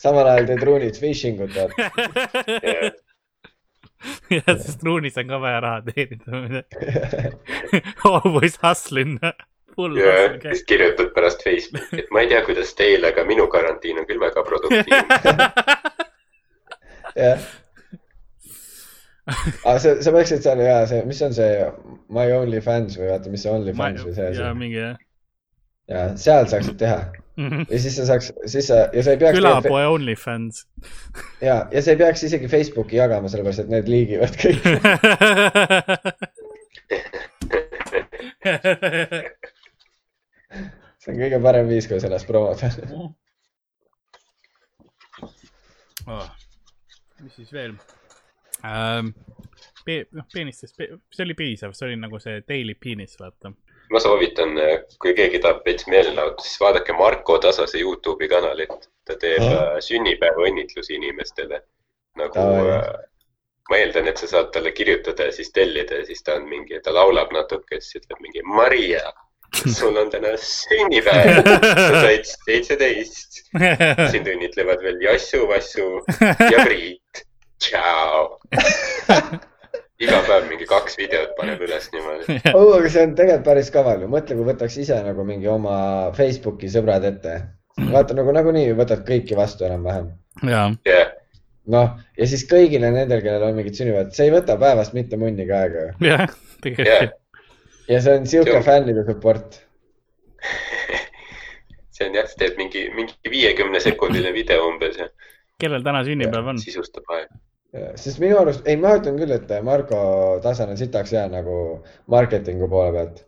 samal ajal teed ruunid phishing ut vaata jah, sest ruunis on ka vaja raha teenida. Always hustling. Full ja hustle käib. siis kirjutad pärast Facebooki, et ma ei tea, kuidas teil, aga minu karantiin on küll väga produktiivne. jah. aga sa, sa peaksid seal ja see, mis on see My Only Fans või vaata, mis see Only Fans või see asi. mingi jah. ja seal saaksid teha ja siis sa saaks, siis sa ja sa ei peaks. külapoe OnlyFans. ja, ja sa ei peaks isegi Facebooki jagama, sellepärast et need liigivad kõik. see on kõige parem viis, kuidas ennast promoda. oh.. mis siis veel ähm,? Noh, peenistest, see oli piisav, see oli nagu see daily penis, vaata. ma soovitan, kui keegi tahab veits meelelahutus, siis vaadake Marko Tasase Youtube'i kanalit. ta teeb äh, sünnipäevaõnnitlusi inimestele. nagu äh, ma eeldan, et sa saad talle kirjutada ja siis tellida ja siis ta on mingi, ta laulab natuke, siis ütleb mingi Maria, sul on täna sünnipäev, sa said seitseteist. sind õnnitlevad veel Jassu, Vassu ja Priit. Tšau. iga päev mingi kaks videot paneb üles niimoodi. oh, aga see on tegelikult päris kaval ju, mõtle, kui võtaks ise nagu mingi oma Facebooki sõbrad ette. vaata nagu nagunii võtad kõiki vastu enam-vähem. jaa, jah, noh, ja siis kõigile nendel, kellel on mingid sünnipäevad, see ei võta päevast mitte munnigi aega ju. jah, jah tegelikult. ja see on sihuke fännide support. see on jah, teeb mingi, mingi viiekümne sekundiline video umbes ja kellel täna sünnipäev on? sisustab aega. Sest minu arust, ei, ma ütlen küll, et Marko Tasan on sitaks hea nagu marketingu poole pealt.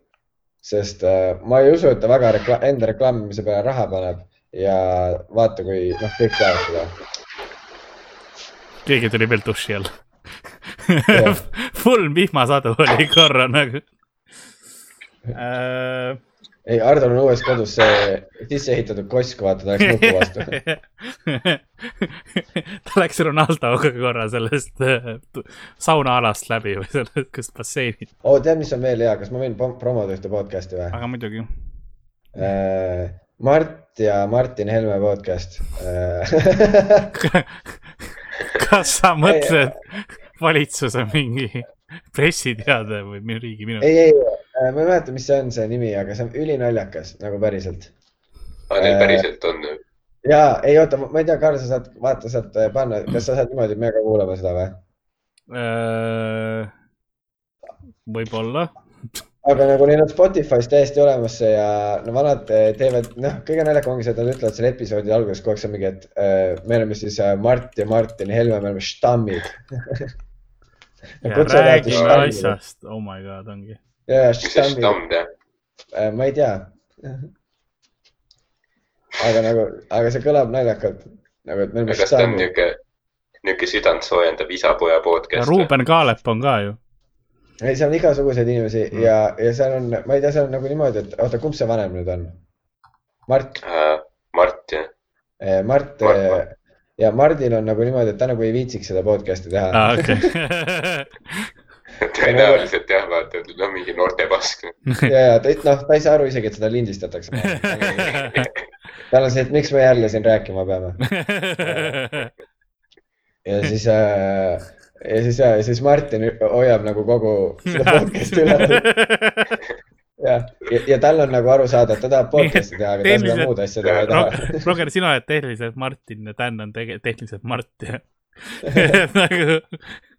sest äh, ma ei usu, et ta väga rekla enda reklaamimise peale raha paneb ja vaata, kui noh, kõik teavad seda. keegi tuli veel duši all. Full vihmasadu oli korra nagu äh,. ei, Hardol on uues kodus see sisse ehitatud koss, kui vaata, ta läks nuku vastu. ta läks Ronaldoga korra sellest äh, saunaalast läbi või sellest, kust basseinid, oo, tead, mis on veel hea, kas ma võin promoda ühte podcast'i või? aga muidugi. Mart ja Martin Helme podcast. kas sa mõtled valitsuse mingi pressiteade või riigi minu? ei, ei, ma ei mäleta, mis see on, see nimi, aga see on ülinaljakas nagu päriselt aga neil Äh, päriselt on, ja ei oota, ma ei tea, Karl, sa saad vaata sealt äh, panna, kas sa saad niimoodi meiega kuulama seda või? Äh, võib-olla. aga nagu neil on Spotify's täiesti olemas see ja no vanad äh, teevad, noh, kõige naljakam ongi see, et nad ütlevad selle episoodi alguses kogu aeg see mingi, et äh, me oleme siis äh, Mart ja Martin Helme, me oleme štammid. räägi asjast, oh my god, ongi. ja, mis see štammid, stamm teeb? ma ei tea. aga nagu, aga see kõlab naljakalt nagu, et me oleme kas ta on niuke, niuke südant soojendav isa-poja podcast? Ruuben Kaalep on ka ju. ei, seal on igasuguseid inimesi Mm. ja, ja seal on, ma ei tea, seal on nagu niimoodi, et oota, kumb see vanem nüüd on? Mart, Äh, Mart jah, Mart Mart, eh, Mart. ja Mardil on nagu niimoodi, et ta nagu ei viitsiks seda podcast'i teha aa, okei. tõenäoliselt jah, vaata, et no mingi noortepask. ja, ja ta, noh, ta ei saa aru isegi, et seda lindistatakse. tal on see, et miks me jälle siin rääkima peame ja siis äh,, ja siis, ja siis Martin hoiab nagu kogu seda podcast'i üleval ja, ja, ja tal on nagu aru saada, et ta tahab podcast'i teha, aga ta seda muud asja teha ei taha. Roger, sina oled tehniliselt Martin ja Dan on tehniliselt Mart ja nagu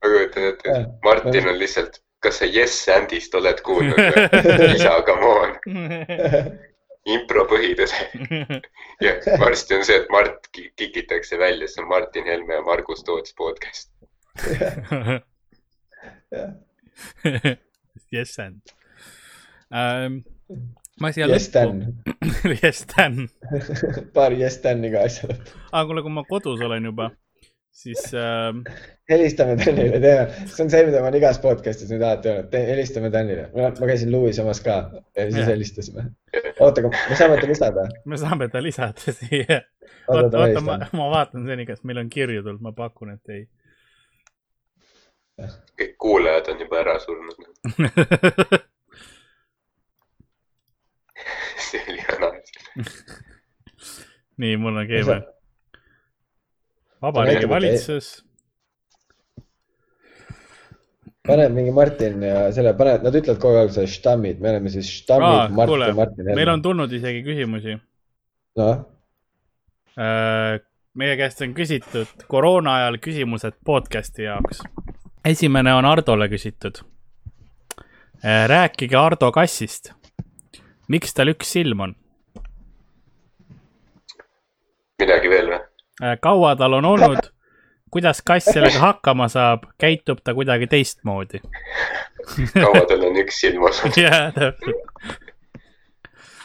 ma kujutan ette Jah., Martin on lihtsalt, kas sa Yes Andist oled kuulnud või? isa, come on, impro põhitõde. ja varsti on see, et Mart ki- kikitakse välja, see on Martin Helme ja Margus Toots podcast. Yes and um,. ma siia Yes, Dan. Yes Dan. paar Yes Dan'i ka asja. aga kuule, kui ma kodus olen juba, siis ähm, helistame Danile, teeme, see on see, mida ma olen igas podcast'is nüüd alati öelnud, helistame Danile. ma käisin Louis omas ka ja siis Jah. helistasime. oota, me saame ta lisada. me saame ta lisada siia. oota, oota, ta oota, ma ma vaatan seni, kas meil on kirju tulnud, ma pakun, et ei. kõik kuulajad on juba ära surnud. see oli häna. nii, mul on keeme. Vabariigi valitsus. pane mingi Martin ja selle, pane, nad ütlevad kogu aeg seda štammid, me oleme siis štammid, Mart ja Martin. meil on tulnud isegi küsimusi. noh äh, meie käest on küsitud koroona ajal küsimused podcast'i jaoks. esimene on Hardole küsitud. Äh, rääkige Ardo kassist. miks tal üks silm on? midagi veel kaua tal on olnud kuidas kass sellega hakkama saab, käitub ta kuidagi teistmoodi kaua tal on üks silm olnud? jah, täpselt.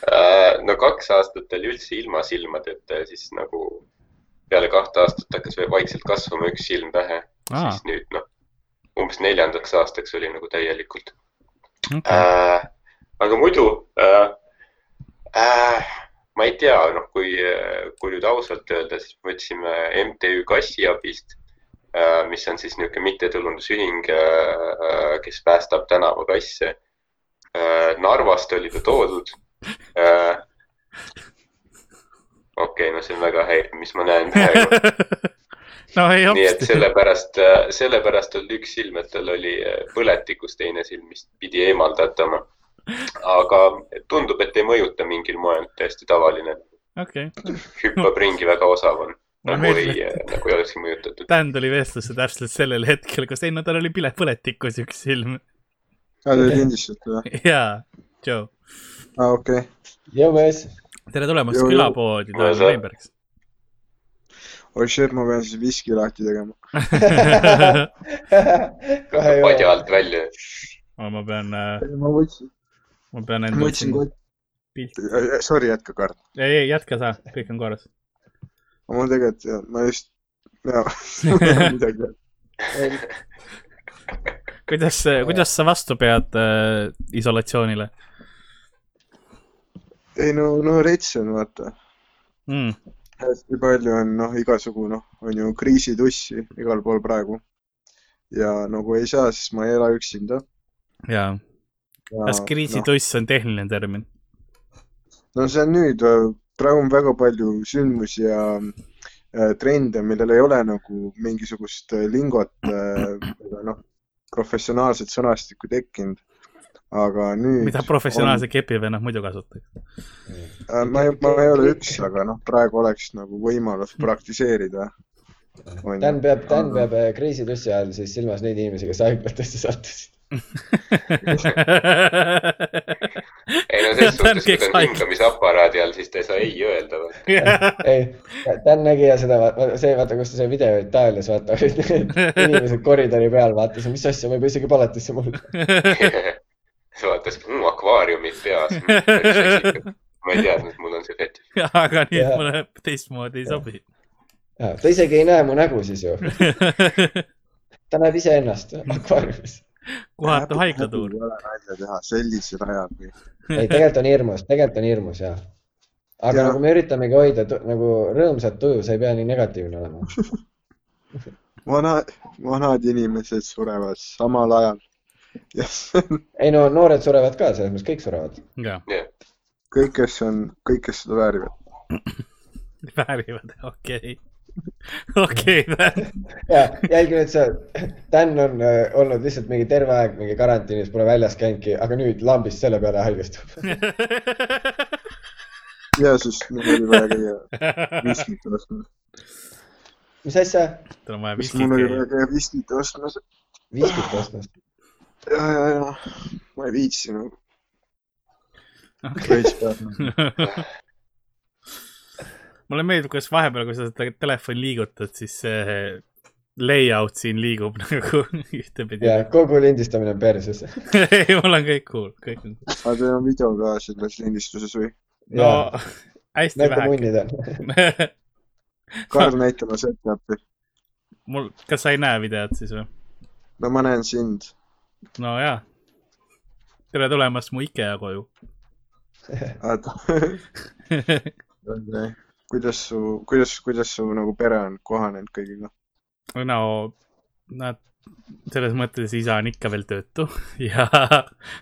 Äh, no kaks aastat oli üldse ilma silmadeta ja siis nagu peale kahte aastat hakkas vaikselt kasvama üks silm pähe. siis nüüd noh, umbes neljandaks aastaks oli nagu täielikult okay.. Äh, aga muidu äh, äh, ma ei tea, noh, kui, kui nüüd ausalt öelda, siis me võtsime MTÜ Kassiabist Äh, mis on siis niisugune mittetulundusühing, äh, kes päästab tänavakasse. Äh, Narvast oli ta toodud. okei okay,, no see on väga häiriv, mis ma näen praegu no ei nii et sellepärast, sellepärast oli üks silm, et tal oli põletikus teine silm, mis pidi eemaldatama. Aga tundub, et ei mõjuta mingil moel, täiesti tavaline okay.. hüppab ringi, väga osav on nagu ei, nagu ei olekski mõjutatud. Dan tuli vestlusse täpselt sellel hetkel, kus ei no tal oli pile põletikus üks silm. aa, te lindistate või? jaa, Joe. aa, okei okay.. jõu mees. tere tulemast külapoodi, Tanel Weinbergs. oi shit, ma pean siis viski lahti tegema padja alt välja. ma pean äh.... ma võtsin. Ma pean enda. ma võtsin kotti. Sorry, jätka, Karl. ei, ei, jätka sa, kõik on korras mul tegelikult, ma just, jaa midagi kuidas, kuidas sa vastu pead äh, isolatsioonile? ei no, no rets on vaata mm.. hästi palju on noh, igasugu noh, on ju kriisitussi igal pool praegu. ja nagu ei saa, siis ma ei ela üksinda. jaa. Kas kriisituss no. on tehniline termin? no see on nüüd praegu on väga palju sündmusi ja äh, trende, millel ei ole nagu mingisugust äh, lingot äh, noh, professionaalset sõnastikku tekkinud. aga nüüd. mida professionaalse on... kepivennad muidu kasutaks? ma ei, ma ei ole üks, aga noh, praegu oleks nagu võimalus praktiseerida. Dan peab, Dan peab kriisitussi ajal siis silmas neid inimesi, kes haiglatesse sattusid ei no selles suhtes, kui ta on hingamisaparaadi all, siis ta ei saa ei öelda. ei, Dan nägi ja seda, see vaata, kus ta see video Itaalias vaata, inimesed koridori peal vaatasid, mis asja, ma juba isegi palatisse mul sa vaatas mmm, akvaariumit peas. ma ei teadnud, et mul on see fetiš. aga nii, et mulle teistmoodi ei sobi. ta isegi ei näe mu nägu siis ju ta näeb iseennast akvaariumis kohatu haiglatuur. ei ole nalja teha sellisel ajal või? ei, tegelikult on hirmus, tegelikult on hirmus ja. aga ja. nagu me üritamegi hoida nagu rõõmsat tuju, sa ei pea nii negatiivne olema vana, vanad inimesed surevad samal ajal yes. ei no noored surevad ka, selles mõttes kõik surevad. kõik, kes on, kõik, kes seda väärivad väärivad, okei okay okei okay,, ja jälgi nüüd sa, Dan on äh, olnud lihtsalt mingi terve aeg mingi karantiinis, pole väljas käinudki, aga nüüd lambist selle peale haigestub ja siis mul oli vaja käia viskit ostmas. mis asja? tal on vaja viskit käia. mul oli vaja käia viskit ostmas. viskit ostmas? ja, ja, ja ma ei viitsi nagu okay. Mulle meeldib, kuidas vahepeal, kui sa seda telefoni liigutad, siis see layout siin liigub nagu ühtepidi. ja kogu lindistamine on perses ei, mul on kõik cool, kõik on cool. aga teil on video ka selles lindistuses või? no hästi vähe. munnid on Karl, näita oma setup'i. mul, kas sa ei näe videot siis või? no ma näen sind. no jaa. tere tulemast mu IKEA koju. okei kuidas su, kuidas, kuidas su nagu pere on kohanenud kõigiga? no nad, selles mõttes isa on ikka veel töötu ja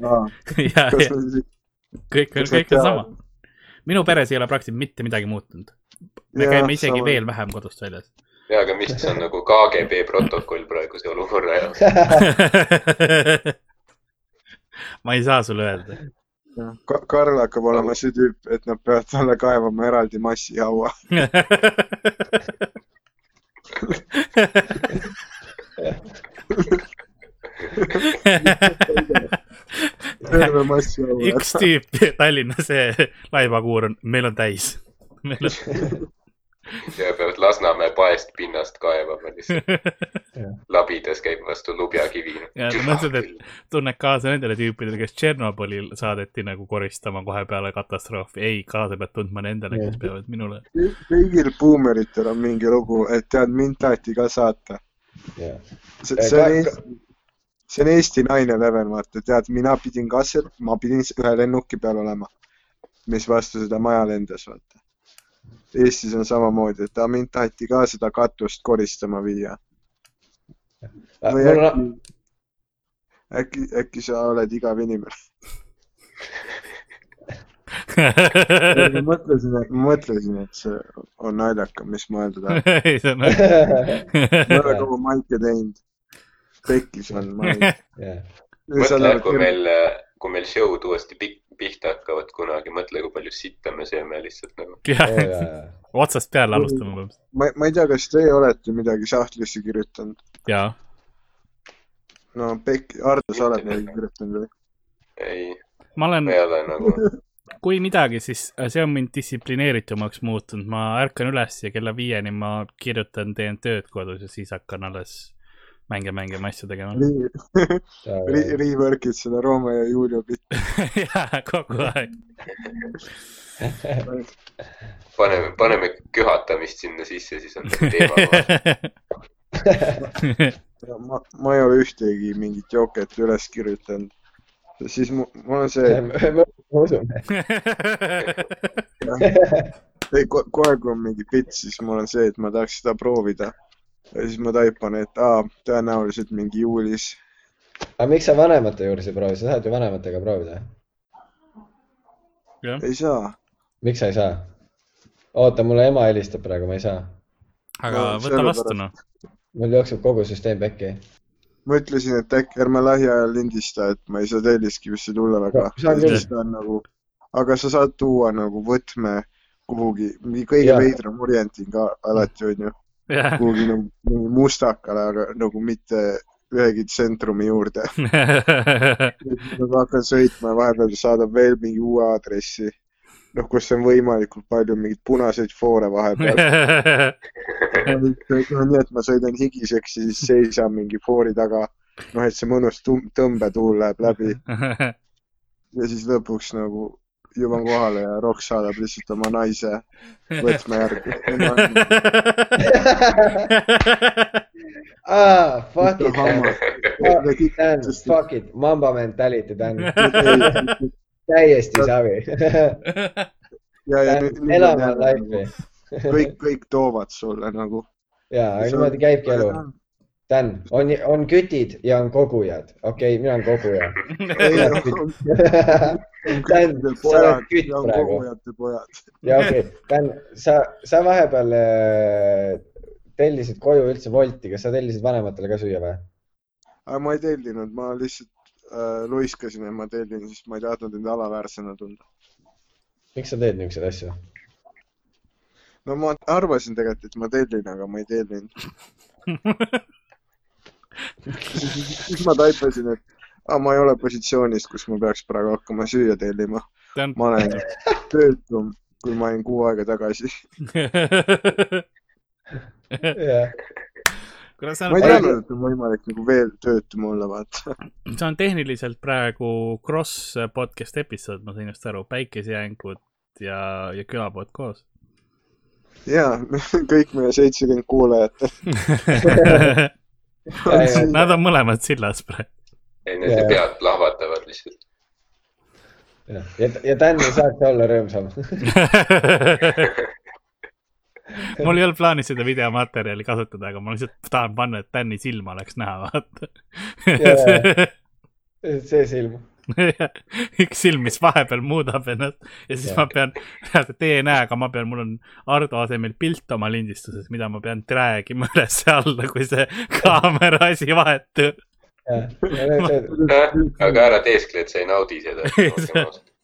no,, ja, ja kõik on, kõik on sama. minu peres ei ole praktiliselt mitte midagi muutunud. me ja, käime isegi sama. veel vähem kodust väljas. ja, aga mis on nagu KGB protokoll praeguse olukorra jaoks ma ei saa sulle öelda Ka. Karl hakkab olema see tüüp, et nad peavad talle kaevama eraldi massihaua terve massihaua. üks tüüp Tallinna see laivakuur on, meil on täis. meil on ja peavad Lasnamäe paest pinnast kaevama lihtsalt. labidas käib vastu lubjakivi. ja mõtled, et tunned kaasa nendele tüüpidele, kes Tšernobõlil saadeti nagu koristama kohe peale katastroofi. ei, kaasa pead tundma nendele, kes peavad minule. kõigil buumeritel on mingi lugu, et tead, mind taheti ka saata. see, see on Eesti, see on Eesti naine level, vaata, tead, mina pidin ka seal, ma pidin ühe lennuki peal olema, mis vastu seda maja lendas, vaata Eestis on samamoodi, et mind taheti ka seda katust koristama viia. Või äkki, äkki, äkki sa oled igav inimene ma mõtlesin, et ma mõtlesin, et see on naljakam, mis mõelda tahab. ei, see on naljakas. ma ei ole kaua maike teinud. pekkis on, ma ei. mõtle, kui meil, kui meil show'd uuesti pikk pihta hakkavad kunagi, mõtle, kui palju sitta me sööme lihtsalt nagu. jah, otsast peale alustame põhimõtteliselt. ma, ma ei tea, kas teie olete midagi sahtlisse kirjutanud? jaa. no Pekk, Ardo, sa oled midagi kirjutanud või? ei. ma olen. ei ole nagu kui midagi, siis äh, see on mind distsiplineeritumaks muutunud, ma ärkan üles ja kella viieni ma kirjutan, teen tööd kodus ja siis hakkan alles mänge mängima, asju tegema Re. Rework'id seda Rooma ja Julia bitti jaa, kogu aeg paneme, paneme köhatamist sinna sisse, siis on teema ma, ma ei ole ühtegi mingit joket üles kirjutanud. siis mul on see. ma usun. ei, kohe kui on mingi bitt, siis mul on see, et ma tahaks seda proovida ja siis ma taipan, et aa, tõenäoliselt mingi juulis. aga miks sa vanemate juures ei proovi, sa saad ju vanematega proovida. ei saa. miks sa ei saa? oota, mulle ema helistab praegu, ma ei saa. aga no, võta vastu noh. mul jookseb kogu süsteem pekki. ma ütlesin, et äkki ärme lähiajal lindista, et ma ei saa Telliskivisse tulla väga no,. Nagu, aga sa saad tuua nagu võtme kuhugi, kõige veidram orienting ka alati onju yeah. kuhugi nagu mustakale, aga nagu mitte ühegi tsentrumi juurde. Nagu hakkan sõitma ja vahepeal saadab veel mingi uue aadressi, noh, kus on võimalikult palju mingeid punaseid foore vahepeal. Nii, et ma sõidan higiseks ja siis seisan mingi foori taga, noh, et see mõnus tõmbetuul läheb läbi. ja siis lõpuks nagu jõuan kohale ja Rock saadab lihtsalt oma naise võtme järgi ah, fuck it, Dan. Fuck it, mamba mentality, Dan. täiesti savi elame life'i. kõik, kõik toovad sulle nagu. ja, niimoodi käibki elu Dan, on, on kütid ja on kogujad. okei okay,, mina olen koguja. Dan, sa oled kütt praegu. ja okei okay., Dan, sa, sa vahepeal äh, tellisid koju üldse Wolti, kas sa tellisid vanematele ka süüa või? ma ei tellinud, ma lihtsalt äh, luiskasin, et ma tellin, sest ma ei tahtnud end alaväärsena tunda. miks sa teed niisuguseid asju? no ma arvasin tegelikult, et ma tellin, aga ma ei tellinud siis ma taipasin, et ah, ma ei ole positsioonis, kus ma peaks praegu hakkama süüa tellima. ma olen töötum, kui ma olin kuu aega tagasi yeah. On... ma ei teadnud, et on võimalik nagu veel töötum olla, vaata. see on tehniliselt praegu cross podcast episood, ma sain just aru, päikesejängud ja, ja külapood koos. ja, kõik meie seitsekümmend kuulajat Nad on mõlemad sillas praegu. ei, nende pead plahvatavad lihtsalt. ja, ja, ja Dan ei saaks olla rõõmsam mul ei olnud plaanis seda videomaterjali kasutada, aga ma lihtsalt tahan panna, et Dani silma oleks näha, vaata see silm. üks silm, mis vahepeal muudab ennast. Ja siis ja. ma pean, DNA-ga ma pean, mul on Ardo asemel pilt oma lindistuses, mida ma pean drag ima üles-alla, kui see kaamera asi vahetub. aga ära teeskle, et sa ei naudi seda.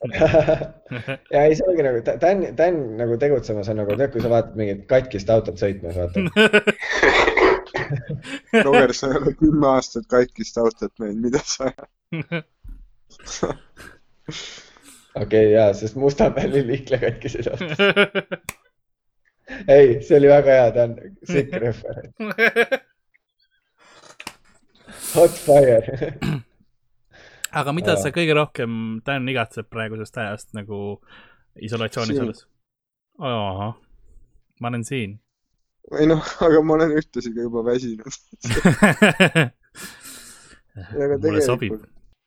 Ja ei, see ongi nagu, ta on, ta on nagu tegutsemas on nagu, tead, kui sa vaatad mingit katkist autot sõitmas, vaata. Roger, sa ei ole kümme aastat katkist autot näinud, mida sa okei okay,, jaa, sest Mustamäel liikle katkisid autod. ei, see oli väga hea, ta on sick referents. Hot fire. Aga mida sa kõige rohkem, Dan igatseb praegusest ajast nagu isolatsioonis olles? ahah, ma olen siin. Ei noh, aga ma olen ühtlasi ka juba väsinud. Aga tegelikult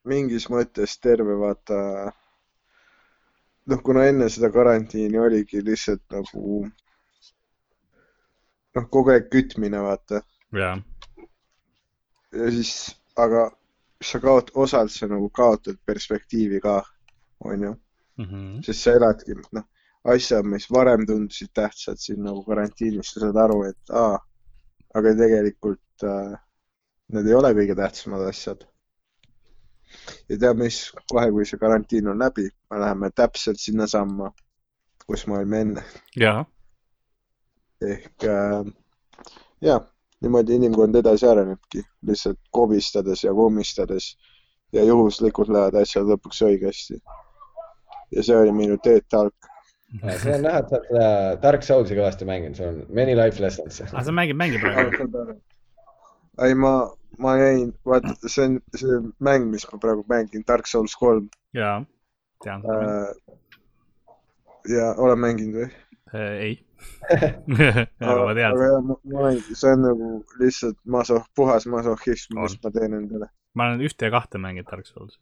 mingis mõttes terve vaata, noh, kuna enne seda karantiini oligi lihtsalt nagu noh, kogu aeg kütmine, vaata. ja siis, aga sa kaot-, osalt sa nagu kaotad perspektiivi ka, onju. Mhm. sest sa eladki, noh asjad, mis varem tundusid tähtsad siin nagu karantiinis, sa saad aru, et aa, aga tegelikult äh, need ei ole kõige tähtsamad asjad. Ja tead mis, kohe, kui see karantiin on läbi, me läheme täpselt sinnasamma, kus me olime enne. ehk äh, jah, niimoodi inimkond edasi arenebki, lihtsalt kobistades ja kommistades ja juhuslikult lähevad asjad lõpuks õigesti. ja see oli minu teed talk sul on näha, et sa oled seda Dark Souls'i kõvasti mänginud, sul on many life lessons. aa, sa mängid, mängid praegu? ei, ma, ma jäin, vaata, see on see mäng, mis ma praegu mängin, Dark Souls kolm. jaa, tean äh,. ja olen mänginud või äh,? ei aga ma tean. aga jah, ma, ma see on nagu lihtsalt maso-, puhas masohhism, mis ma teen endale. ma olen ühte ja kahte mänginud Dark Souls.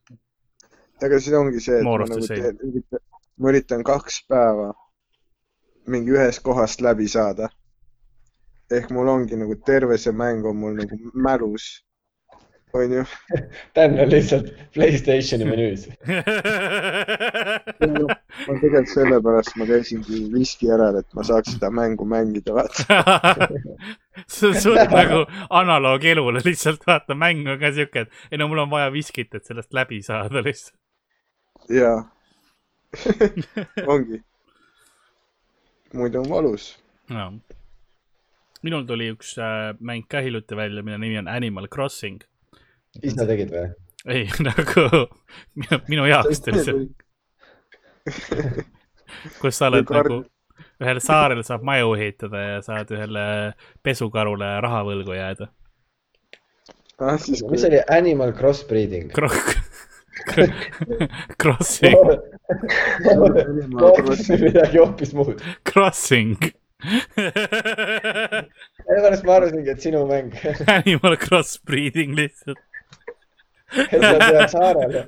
ega siin ongi see, et Moorustus ma nagu teen, ma üritan kaks päeva mingi ühest kohast läbi saada. Ehk mul ongi nagu terve see mäng on mul nagu mälus, onju. Dan on lihtsalt Playstationi menüüs ma tegelikult sellepärast ma käisingi viski järel, et ma saaks seda mängu mängida, vaata see on sul nagu analoog elule, lihtsalt vaata, mäng on ka siuke, et ei no mul on vaja viskit, et sellest läbi saada lihtsalt. jaa ongi. muidu on valus no.. Minul tuli üks äh, mäng ka hiljuti välja, mille nimi on Animal Crossing. ise tegid või? ei, nagu minu, minu jaoks tuli see. kus sa oled nagu ühel saarel saab maju ehitada ja saad ühele pesukarule raha võlgu jääda ah,. mis oli Animal Crossbreeding Kro? Crossing midagi hoopis muud. Crossing sellepärast ma arvasingi, et sinu mäng Animal Crossbreeding lihtsalt.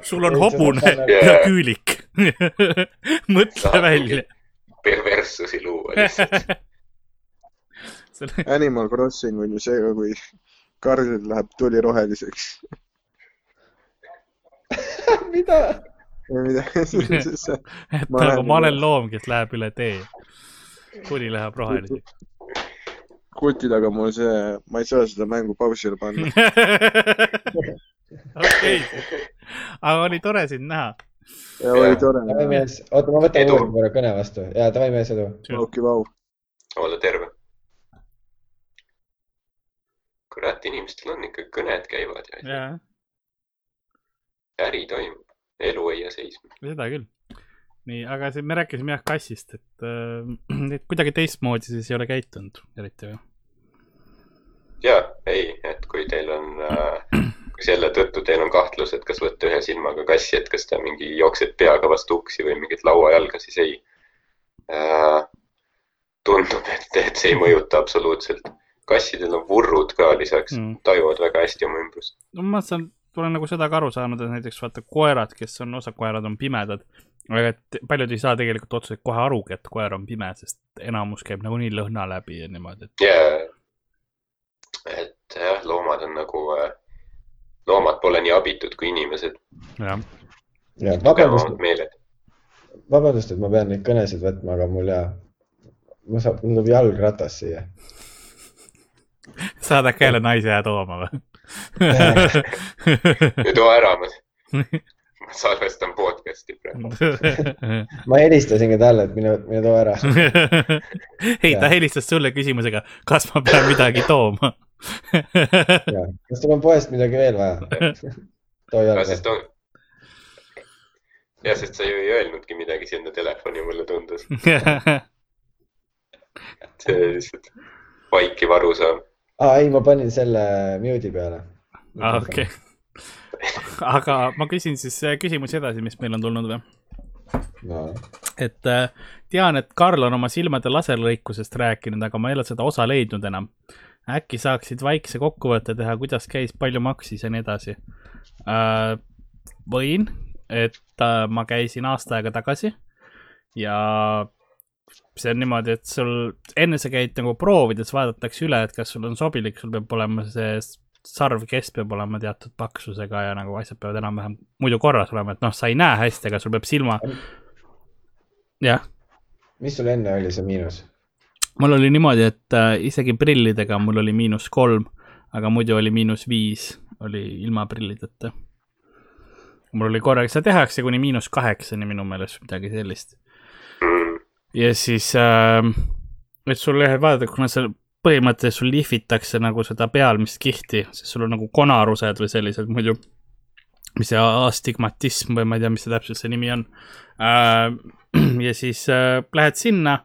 sul on hobune ja küülik mõtle välja. perverssusi luua lihtsalt. Animal Crossing on ju see, kui Karlil läheb tuli roheliseks mida? midagi et nagu ma olen loom, kes läheb üle tee. Tuli läheb roheliseks. kuti taga mul see, ma ei saa seda mängu pausile panna. okei, aga oli tore sind näha. ja oli tore. davai mees, oota, ma võtan uuesti korra kõne vastu ja davai mees, edu. Pauki vau. ole terve. kurat, inimestel on ikka kõned käivad ja. äri toimub elu ei jää seisma. seda küll. Nii, aga see, me rääkisime jah kassist, et, äh, kuidagi teistmoodi siis ei ole käitunud eriti või? ja, ei, et kui teil on äh,, kui selle tõttu teil on kahtlus, et kas võtta ühe silmaga kassi, et kas ta mingi jookseb peaga vastu uksi või mingit lauajalga, siis ei äh,. tundub, et, et see ei mõjuta absoluutselt. kassidel on vurrud ka lisaks mm., tajuvad väga hästi oma ümbrust. no ma saan olen nagu seda ka aru saanud, et näiteks vaata koerad, kes on, osad koerad on pimedad, aga et paljud ei saa tegelikult otseselt kohe arugi, et koer on pime, sest enamus käib nagunii lõhna läbi ja niimoodi et.... jaa, et jah, loomad on nagu, loomad pole nii abitud kui inimesed. jah, ja vabandust, vabandust, et ma pean neid kõnesid võtma, aga mul ja, mul saab, mul tuleb jalgratas siia. saad äkki jälle naise ja tooma või? too ära, ma salvestan podcast'i praegu. ma helistasingi talle, et mine, mine too ära. ei, ta helistas sulle küsimusega, kas ma pean midagi tooma kas sul on poest midagi veel vaja? too jalga jah, sest sa ju ei öelnudki midagi sinna telefoni, mulle tundus see lihtsalt vaikiv arusaam. aa, ei, ma panin selle mute'i peale. aa, okei okay. Aga ma küsin siis äh, küsimusi edasi, mis meil on tulnud või no.? et äh, tean, et Karl on oma silmade laserlõikusest rääkinud, aga ma ei ole seda osa leidnud enam. äkki saaksid väikse kokkuvõtte teha, kuidas käis, palju maksis ja nii edasi äh,? võin, et äh, ma käisin aasta aega tagasi ja see on niimoodi, et sul enne sa käid nagu proovides, vaadatakse üle, et kas sul on sobilik, sul peab olema see sarvkest peab olema teatud paksusega ja nagu asjad peavad enam-vähem muidu korras olema, et noh, sa ei näe hästi, aga sul peab silma. jah. mis sul enne oli see miinus? mul oli niimoodi, et äh, isegi prillidega mul oli miinus kolm, aga muidu oli miinus viis, oli ilma prillideta mul oli korraga, seda tehakse kuni miinus kaheksani minu meelest, midagi sellist. ja siis äh,, et sul jah, vaadata, kuna see põhimõtteliselt sul lihvitakse nagu seda pealmist kihti, siis sul on nagu konarused või sellised muidu, mis see astigmatism või ma ei tea, mis see täpselt see nimi on äh,. ja siis äh, lähed sinna,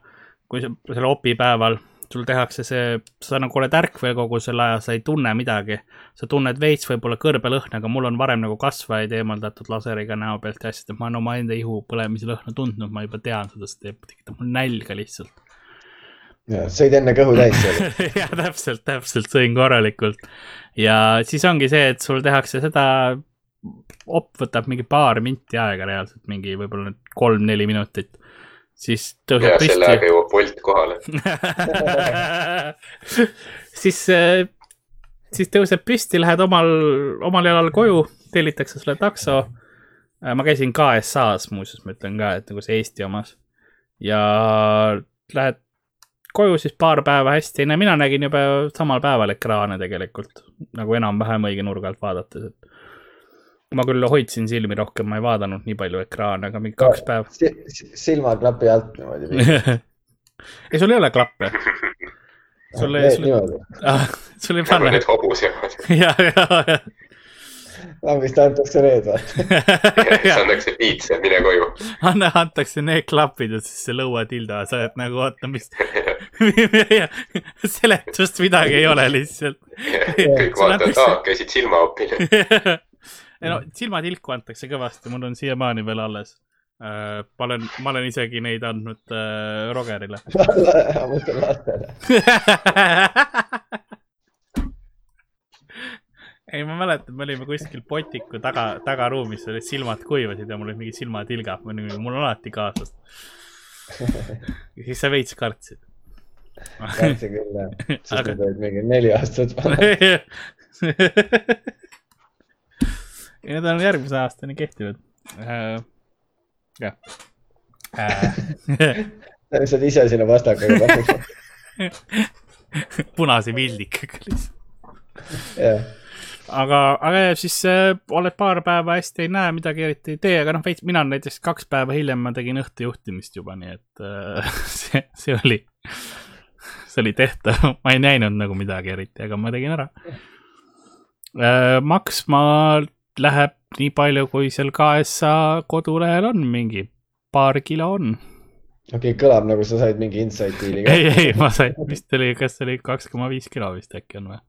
kui selle opipäeval sul tehakse see, sa nagu oled ärkvel kogu selle aja, sa ei tunne midagi. sa tunned veits võib-olla kõrbelõhna, aga mul on varem nagu kasvajaid eemaldatud laseriga näo pealt ja asjad, et ma olen omaenda ihu põlemise lõhna tundnud, ma juba tean seda, see teeb, tekitab mul nälga lihtsalt. Ja sõid enne kõhu täis ja täpselt, täpselt, sõin korralikult. ja siis ongi see, et sul tehakse seda, op võtab mingi paar minti aega reaalselt, mingi võib-olla kolm-neli minutit siis tõuseb püsti. selle ajaga jõuab Wolt kohale siis, äh, siis tõuseb püsti, lähed omal, omal jalal koju, tellitakse sulle takso. Äh, ma käisin KSA-s muuseas, ma ütlen ka, et nagu see Eesti omas. ja lähed koju siis paar päeva hästi, no mina nägin juba samal päeval ekraane tegelikult nagu enam-vähem õige nurga alt vaadates, et ma küll hoidsin silmi rohkem, ma ei vaadanud nii palju ekraane, aga mingi kaks päeva si. silmaklapi alt niimoodi ei, sul ei ole klappe. sul ei, sul, ah, sul ei pane. Need hobused. ja, ja, ja. lambist antakse need või? siis antakse piits ja mine koju. anna, antakse need klapid ja siis see lõuatilda, sa oled nagu oota, mis seletust midagi ei ole lihtsalt. kõik vaatavad, aa, käisid silmaopil ei no silmatilku antakse kõvasti, mul on siiamaani veel alles äh,. ma olen, ma olen isegi neid andnud äh, Rogerile ma mõtlen lastele ei, ma mäletan, me olime kuskil potiku taga, tagaruumis, olid silmad kuivasid ja mul olid mingi silmatilgad, mul on alati kaasas. ja siis sa veits kartsid. kartsin küll jah, sest Aga... need olid mingi neli aastat ja need on järgmise aastani kehtivad äh,. jah äh. sa oled ise sinna vastakaga pannud punase pildikaga lihtsalt yeah. Aga, aga siis äh, oled paar päeva hästi ei näe, midagi eriti ei tee, aga noh, veits, mina näiteks kaks päeva hiljem ma tegin õhtujuhtimist juba, nii et äh, see, see oli, see oli tehtav, ma ei näinud nagu midagi eriti, aga ma tegin ära äh,. maksma läheb nii palju, kui seal KSA kodulehel on, mingi paar kilo on. okei okay,, kõlab nagu sa said mingi inside deal'i ei, ei, ma sain, vist oli, kas oli kaks koma viis kilo vist äkki on või?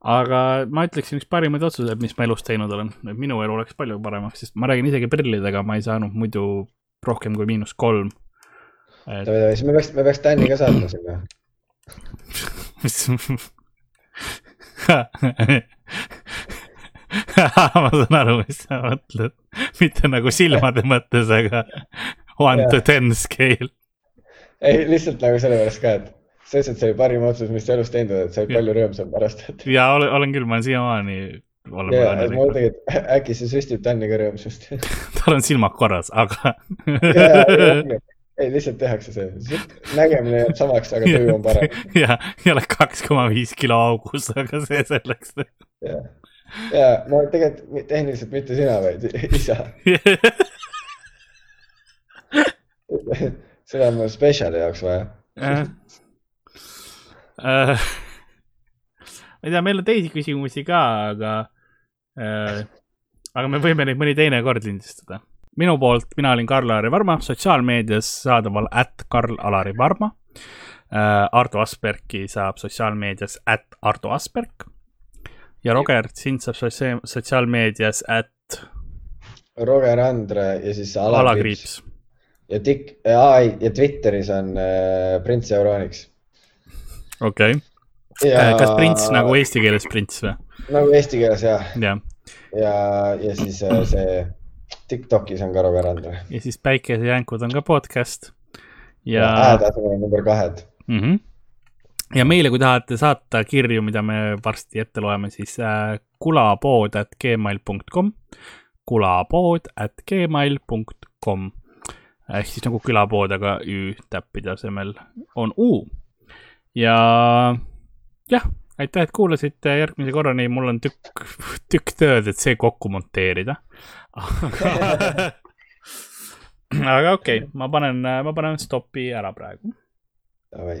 Aga ma ütleksin, üks parimaid otsuseid, mis ma elus teinud olen, et minu elu oleks palju paremaks, sest ma räägin isegi prillidega, ma ei saanud muidu rohkem kui miinus kolm. Et.... siis me peaks, me peaks Tänni ka saatma sinna. Ma saan aru, mis sa mõtled, mitte nagu silmade mõttes, aga one to ten scale. ei, lihtsalt nagu sellepärast ka, et sa ütlesid, see oli parim otsus, mis sa elus teinud oled, sa olid palju rõõmsam pärast, et. ja olen, olen küll, ma olen siiamaani yeah, õnnelikud. ma mõtlengi, et äkki see süstib Tänniga rõõmsust tal on silmad korras, aga ei, lihtsalt tehakse see, nägemine jääb samaks, aga tuju on parem. ja, ja oled kaks koma viis kilo augus, aga see selleks. ja, ja no tegelikult tehniliselt mitte sina, vaid isa seda on mul spetsiali jaoks vaja äh,. Äh, ma ei tea, meil on teisi küsimusi ka, aga äh,, aga me võime neid mõni teine kord lindistada minu poolt, mina olin Karl-Alari Varma, sotsiaalmeedias saadaval at Karl-Alari Varma äh,. Ardo Aspergi saab sotsiaalmeedias at Ardo Asperg. ja Roger, sind saab sotsiaalmeedias at. Roger Andre ja siis alakriips, ja tik-, ai, ja Twitteris on äh, Prints Euronix. Okei okay. Ja... Äh, kas prints nagu eesti keeles prints või? nagu eesti keeles jah. ja, ja, ja siis äh, see Tiktokis on ka Roger Andre. ja siis Päikesejänkud on ka podcast. ja, ja häätasemel number kahed mm. -hmm. ja meile, kui tahate saata kirju, mida me varsti ette loeme, siis äh, kulapood at gmail.com, kulapood at gmail.com ehk siis nagu külapood, aga Ü täppide asemel on U. ja jah, aitäh, et kuulasite, järgmise korrani mul on tükk, tükk tööd, et see kokku monteerida aga okei okay,, ma panen, ma panen stopi ära praegu. Davai.